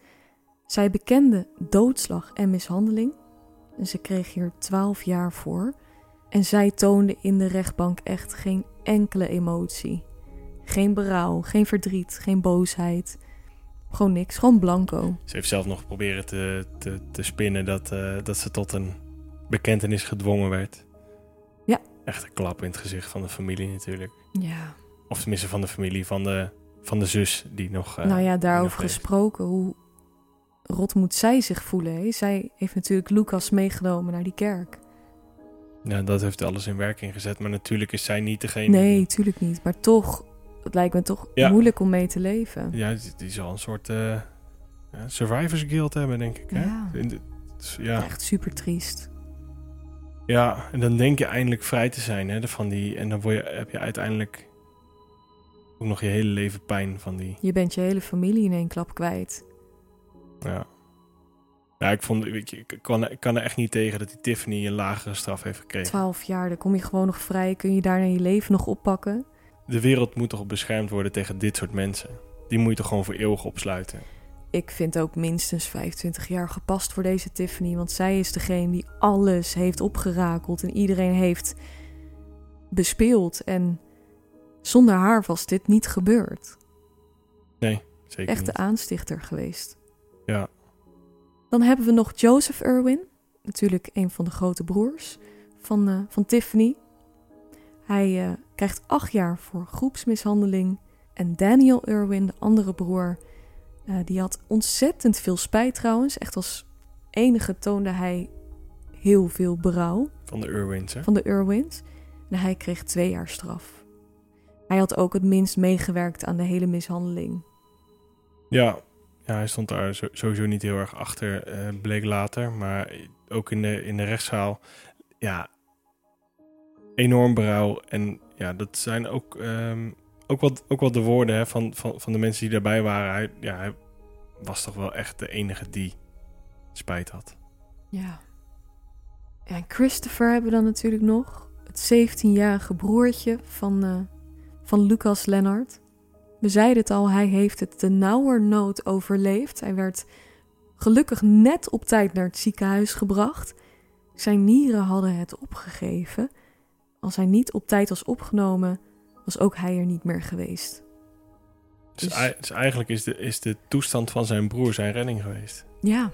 Speaker 1: Zij bekende doodslag en mishandeling. En ze kreeg hier 12 jaar voor. En zij toonde in de rechtbank echt geen enkele emotie. Geen berouw, geen verdriet, geen boosheid. Gewoon niks, gewoon blanco.
Speaker 2: Ze heeft zelf nog proberen te, te, te spinnen dat, eh, dat ze tot een bekentenis gedwongen werd. Echt een klap in het gezicht van de familie natuurlijk.
Speaker 1: Ja.
Speaker 2: Of tenminste van de familie, van de, van de zus die nog... eh,
Speaker 1: nou ja, daarover gesproken, hoe rot moet zij zich voelen? Hè? Zij heeft natuurlijk Lucas meegenomen naar die kerk.
Speaker 2: Ja, dat heeft alles in werking gezet. Maar natuurlijk is zij niet degene...
Speaker 1: Nee,
Speaker 2: die-
Speaker 1: tuurlijk niet. Maar toch, het lijkt me toch
Speaker 2: Ja.
Speaker 1: moeilijk om mee te leven.
Speaker 2: Ja, die, die zal een soort eh, survivors guild hebben, denk ik. Hè?
Speaker 1: Ja.
Speaker 2: In de- ja.
Speaker 1: Echt super triest.
Speaker 2: Ja, en dan denk je eindelijk vrij te zijn hè, van die... En dan word je, heb je uiteindelijk ook nog je hele leven pijn van die...
Speaker 1: Je bent je hele familie in één klap kwijt.
Speaker 2: Ja. Ja, ik vond, weet je, ik kan, ik kan er echt niet tegen dat die Tiffany een lagere straf heeft gekregen.
Speaker 1: Twaalf jaar, dan kom je gewoon nog vrij. Kun je daarna je leven nog oppakken?
Speaker 2: De wereld moet toch beschermd worden tegen dit soort mensen. Die moet je toch gewoon voor eeuwig opsluiten.
Speaker 1: Ik vind ook minstens 25 jaar gepast voor deze Tiffany. Want zij is degene die alles heeft opgerakeld en iedereen heeft bespeeld. En zonder haar was dit niet gebeurd.
Speaker 2: Zeker
Speaker 1: Echt de aanstichter geweest.
Speaker 2: Ja.
Speaker 1: Dan hebben we nog Joseph Irwin. Natuurlijk een van de grote broers van, eh, van Tiffany. Hij eh, krijgt acht jaar voor groepsmishandeling. En Daniel Irwin, de andere broer, eh, die had ontzettend veel spijt trouwens. Echt als enige toonde hij heel veel berouw
Speaker 2: Van de Irwins, hè?
Speaker 1: van de Irwins. En hij kreeg twee jaar straf. Hij had ook het minst meegewerkt aan de hele mishandeling.
Speaker 2: Ja. ja, hij stond daar sowieso niet heel erg achter, eh, bleek later. Maar ook in de, in de rechtszaal, ja, enorm berouw. En ja, dat zijn ook, ehm, ook, wat, ook wat de woorden hè, van, van, van de mensen die daarbij waren. Hij, ja, hij was toch wel echt de enige die spijt had.
Speaker 1: Ja. en Christopher hebben we dan natuurlijk nog. Het 17-jarige broertje van, eh, van Lucas Lennart. We zeiden het al, hij heeft het de nauwernood overleefd. Hij werd gelukkig net op tijd naar het ziekenhuis gebracht. Zijn nieren hadden het opgegeven. Als hij niet op tijd was opgenomen, was ook hij er niet meer geweest.
Speaker 2: Dus,
Speaker 1: Dus-
Speaker 2: dus eigenlijk is de, is de toestand van zijn broer zijn redding geweest.
Speaker 1: Ja,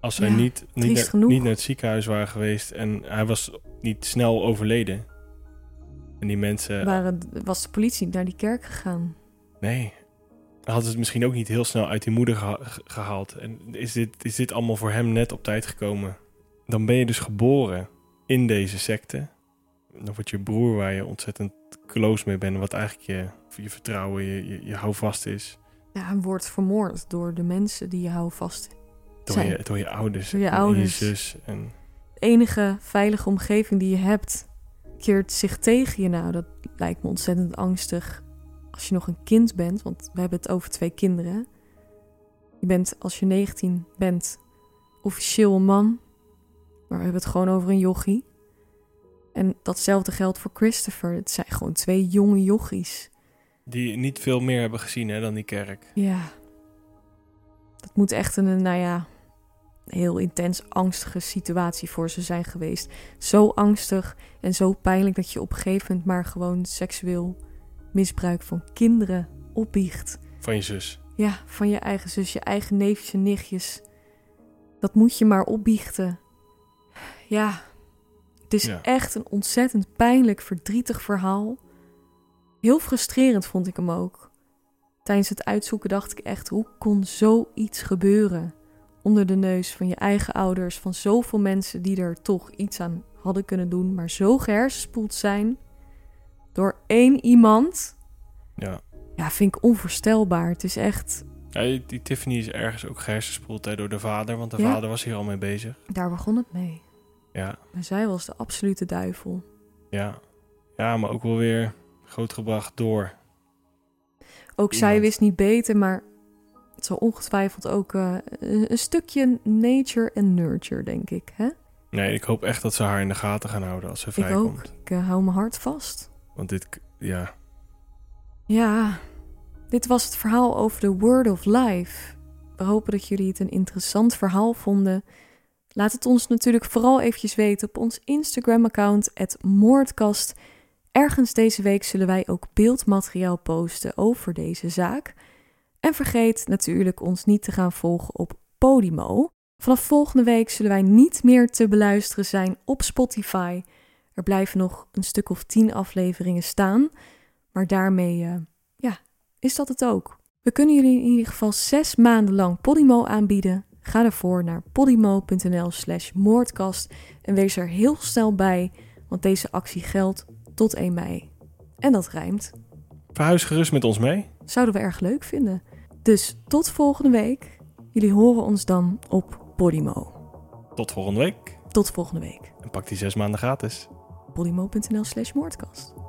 Speaker 2: Als
Speaker 1: Ja,
Speaker 2: niet, niet, naar, niet naar het ziekenhuis waren geweest en hij was niet snel overleden. En die mensen,
Speaker 1: waren, was de politie naar die kerk gegaan.
Speaker 2: nee, hadden ze het misschien ook niet heel snel uit die moeder geha- ge- gehaald. En is dit, is dit allemaal voor hem net op tijd gekomen? Dan ben je dus geboren in deze secte. Dan wordt je broer waar je ontzettend close mee bent, wat eigenlijk je, je vertrouwen, je, je, je houvast is.
Speaker 1: Ja, wordt vermoord door de mensen die je hou vast.
Speaker 2: Door
Speaker 1: Zijn-
Speaker 2: je, door je ouders.
Speaker 1: Door je
Speaker 2: en
Speaker 1: ouders.
Speaker 2: je zus. En,
Speaker 1: De enige veilige omgeving die je hebt, keert zich tegen je. Nou, dat lijkt me ontzettend angstig. Als je nog een kind bent, want we hebben het over twee kinderen. Je bent, als je 19 bent, officieel een man. Maar we hebben het gewoon over een jochie. En datzelfde geldt voor Christopher. Het zijn gewoon twee jonge jochies.
Speaker 2: die niet veel meer hebben gezien hè, dan die kerk.
Speaker 1: Ja. Dat moet echt een, nou ja, heel intens angstige situatie voor ze zijn geweest. Zo angstig en zo pijnlijk dat je op een gegeven moment maar gewoon seksueel misbruik van kinderen opbiecht.
Speaker 2: Van je zus.
Speaker 1: Ja, van je eigen zus, je eigen neefjes en nichtjes. Dat moet je maar opbiechten. Ja, het is
Speaker 2: Ja.
Speaker 1: echt een ontzettend pijnlijk, verdrietig verhaal. Heel frustrerend vond ik hem ook. Tijdens het uitzoeken dacht ik echt, hoe kon zoiets gebeuren? Onder de neus van je eigen ouders, van zoveel mensen die er toch iets aan hadden kunnen doen, maar zo gehersenspoeld zijn door één iemand.
Speaker 2: Ja.
Speaker 1: Ja, vind ik onvoorstelbaar. Het is echt,
Speaker 2: Ja, die Tiffany is ergens ook gehersenspoeld hè, door de vader, want de
Speaker 1: Ja.
Speaker 2: vader was hier al mee bezig.
Speaker 1: daar begon het mee.
Speaker 2: Ja,
Speaker 1: zij was de absolute duivel.
Speaker 2: ja. Ja, maar ook wel weer grootgebracht door.
Speaker 1: Ook zij wist niet beter, maar het zal ongetwijfeld ook eh, een stukje nature en nurture, denk ik. Hè?
Speaker 2: Nee, ik hoop echt dat ze haar in de gaten gaan houden als ze
Speaker 1: Ik
Speaker 2: vrijkomt.
Speaker 1: ook. Ik eh, hou mijn hart vast.
Speaker 2: Want dit, ja,
Speaker 1: Ja, Dit was het verhaal over de Word of Life. We hopen dat jullie het een interessant verhaal vonden. Laat het ons natuurlijk vooral eventjes weten op ons Instagram-account, Moordkast. Ergens deze week zullen wij ook beeldmateriaal posten over deze zaak. En vergeet natuurlijk ons niet te gaan volgen op Podimo. Vanaf volgende week zullen wij niet meer te beluisteren zijn op Spotify. Er blijven nog een stuk of tien afleveringen staan. Maar daarmee, uh, ja, is dat het ook. We kunnen jullie in ieder geval zes maanden lang Podimo aanbieden. Ga ervoor naar podimo.nl slash moordkast en wees er heel snel bij, want deze actie geldt tot 1 mei. En dat rijmt.
Speaker 2: Verhuis gerust met ons mee.
Speaker 1: Zouden we erg leuk vinden. Dus tot volgende week. Jullie horen ons dan op Podimo.
Speaker 2: Tot volgende week.
Speaker 1: Tot volgende week.
Speaker 2: En pak die zes maanden gratis.
Speaker 1: Podimo.nl slash moordkast.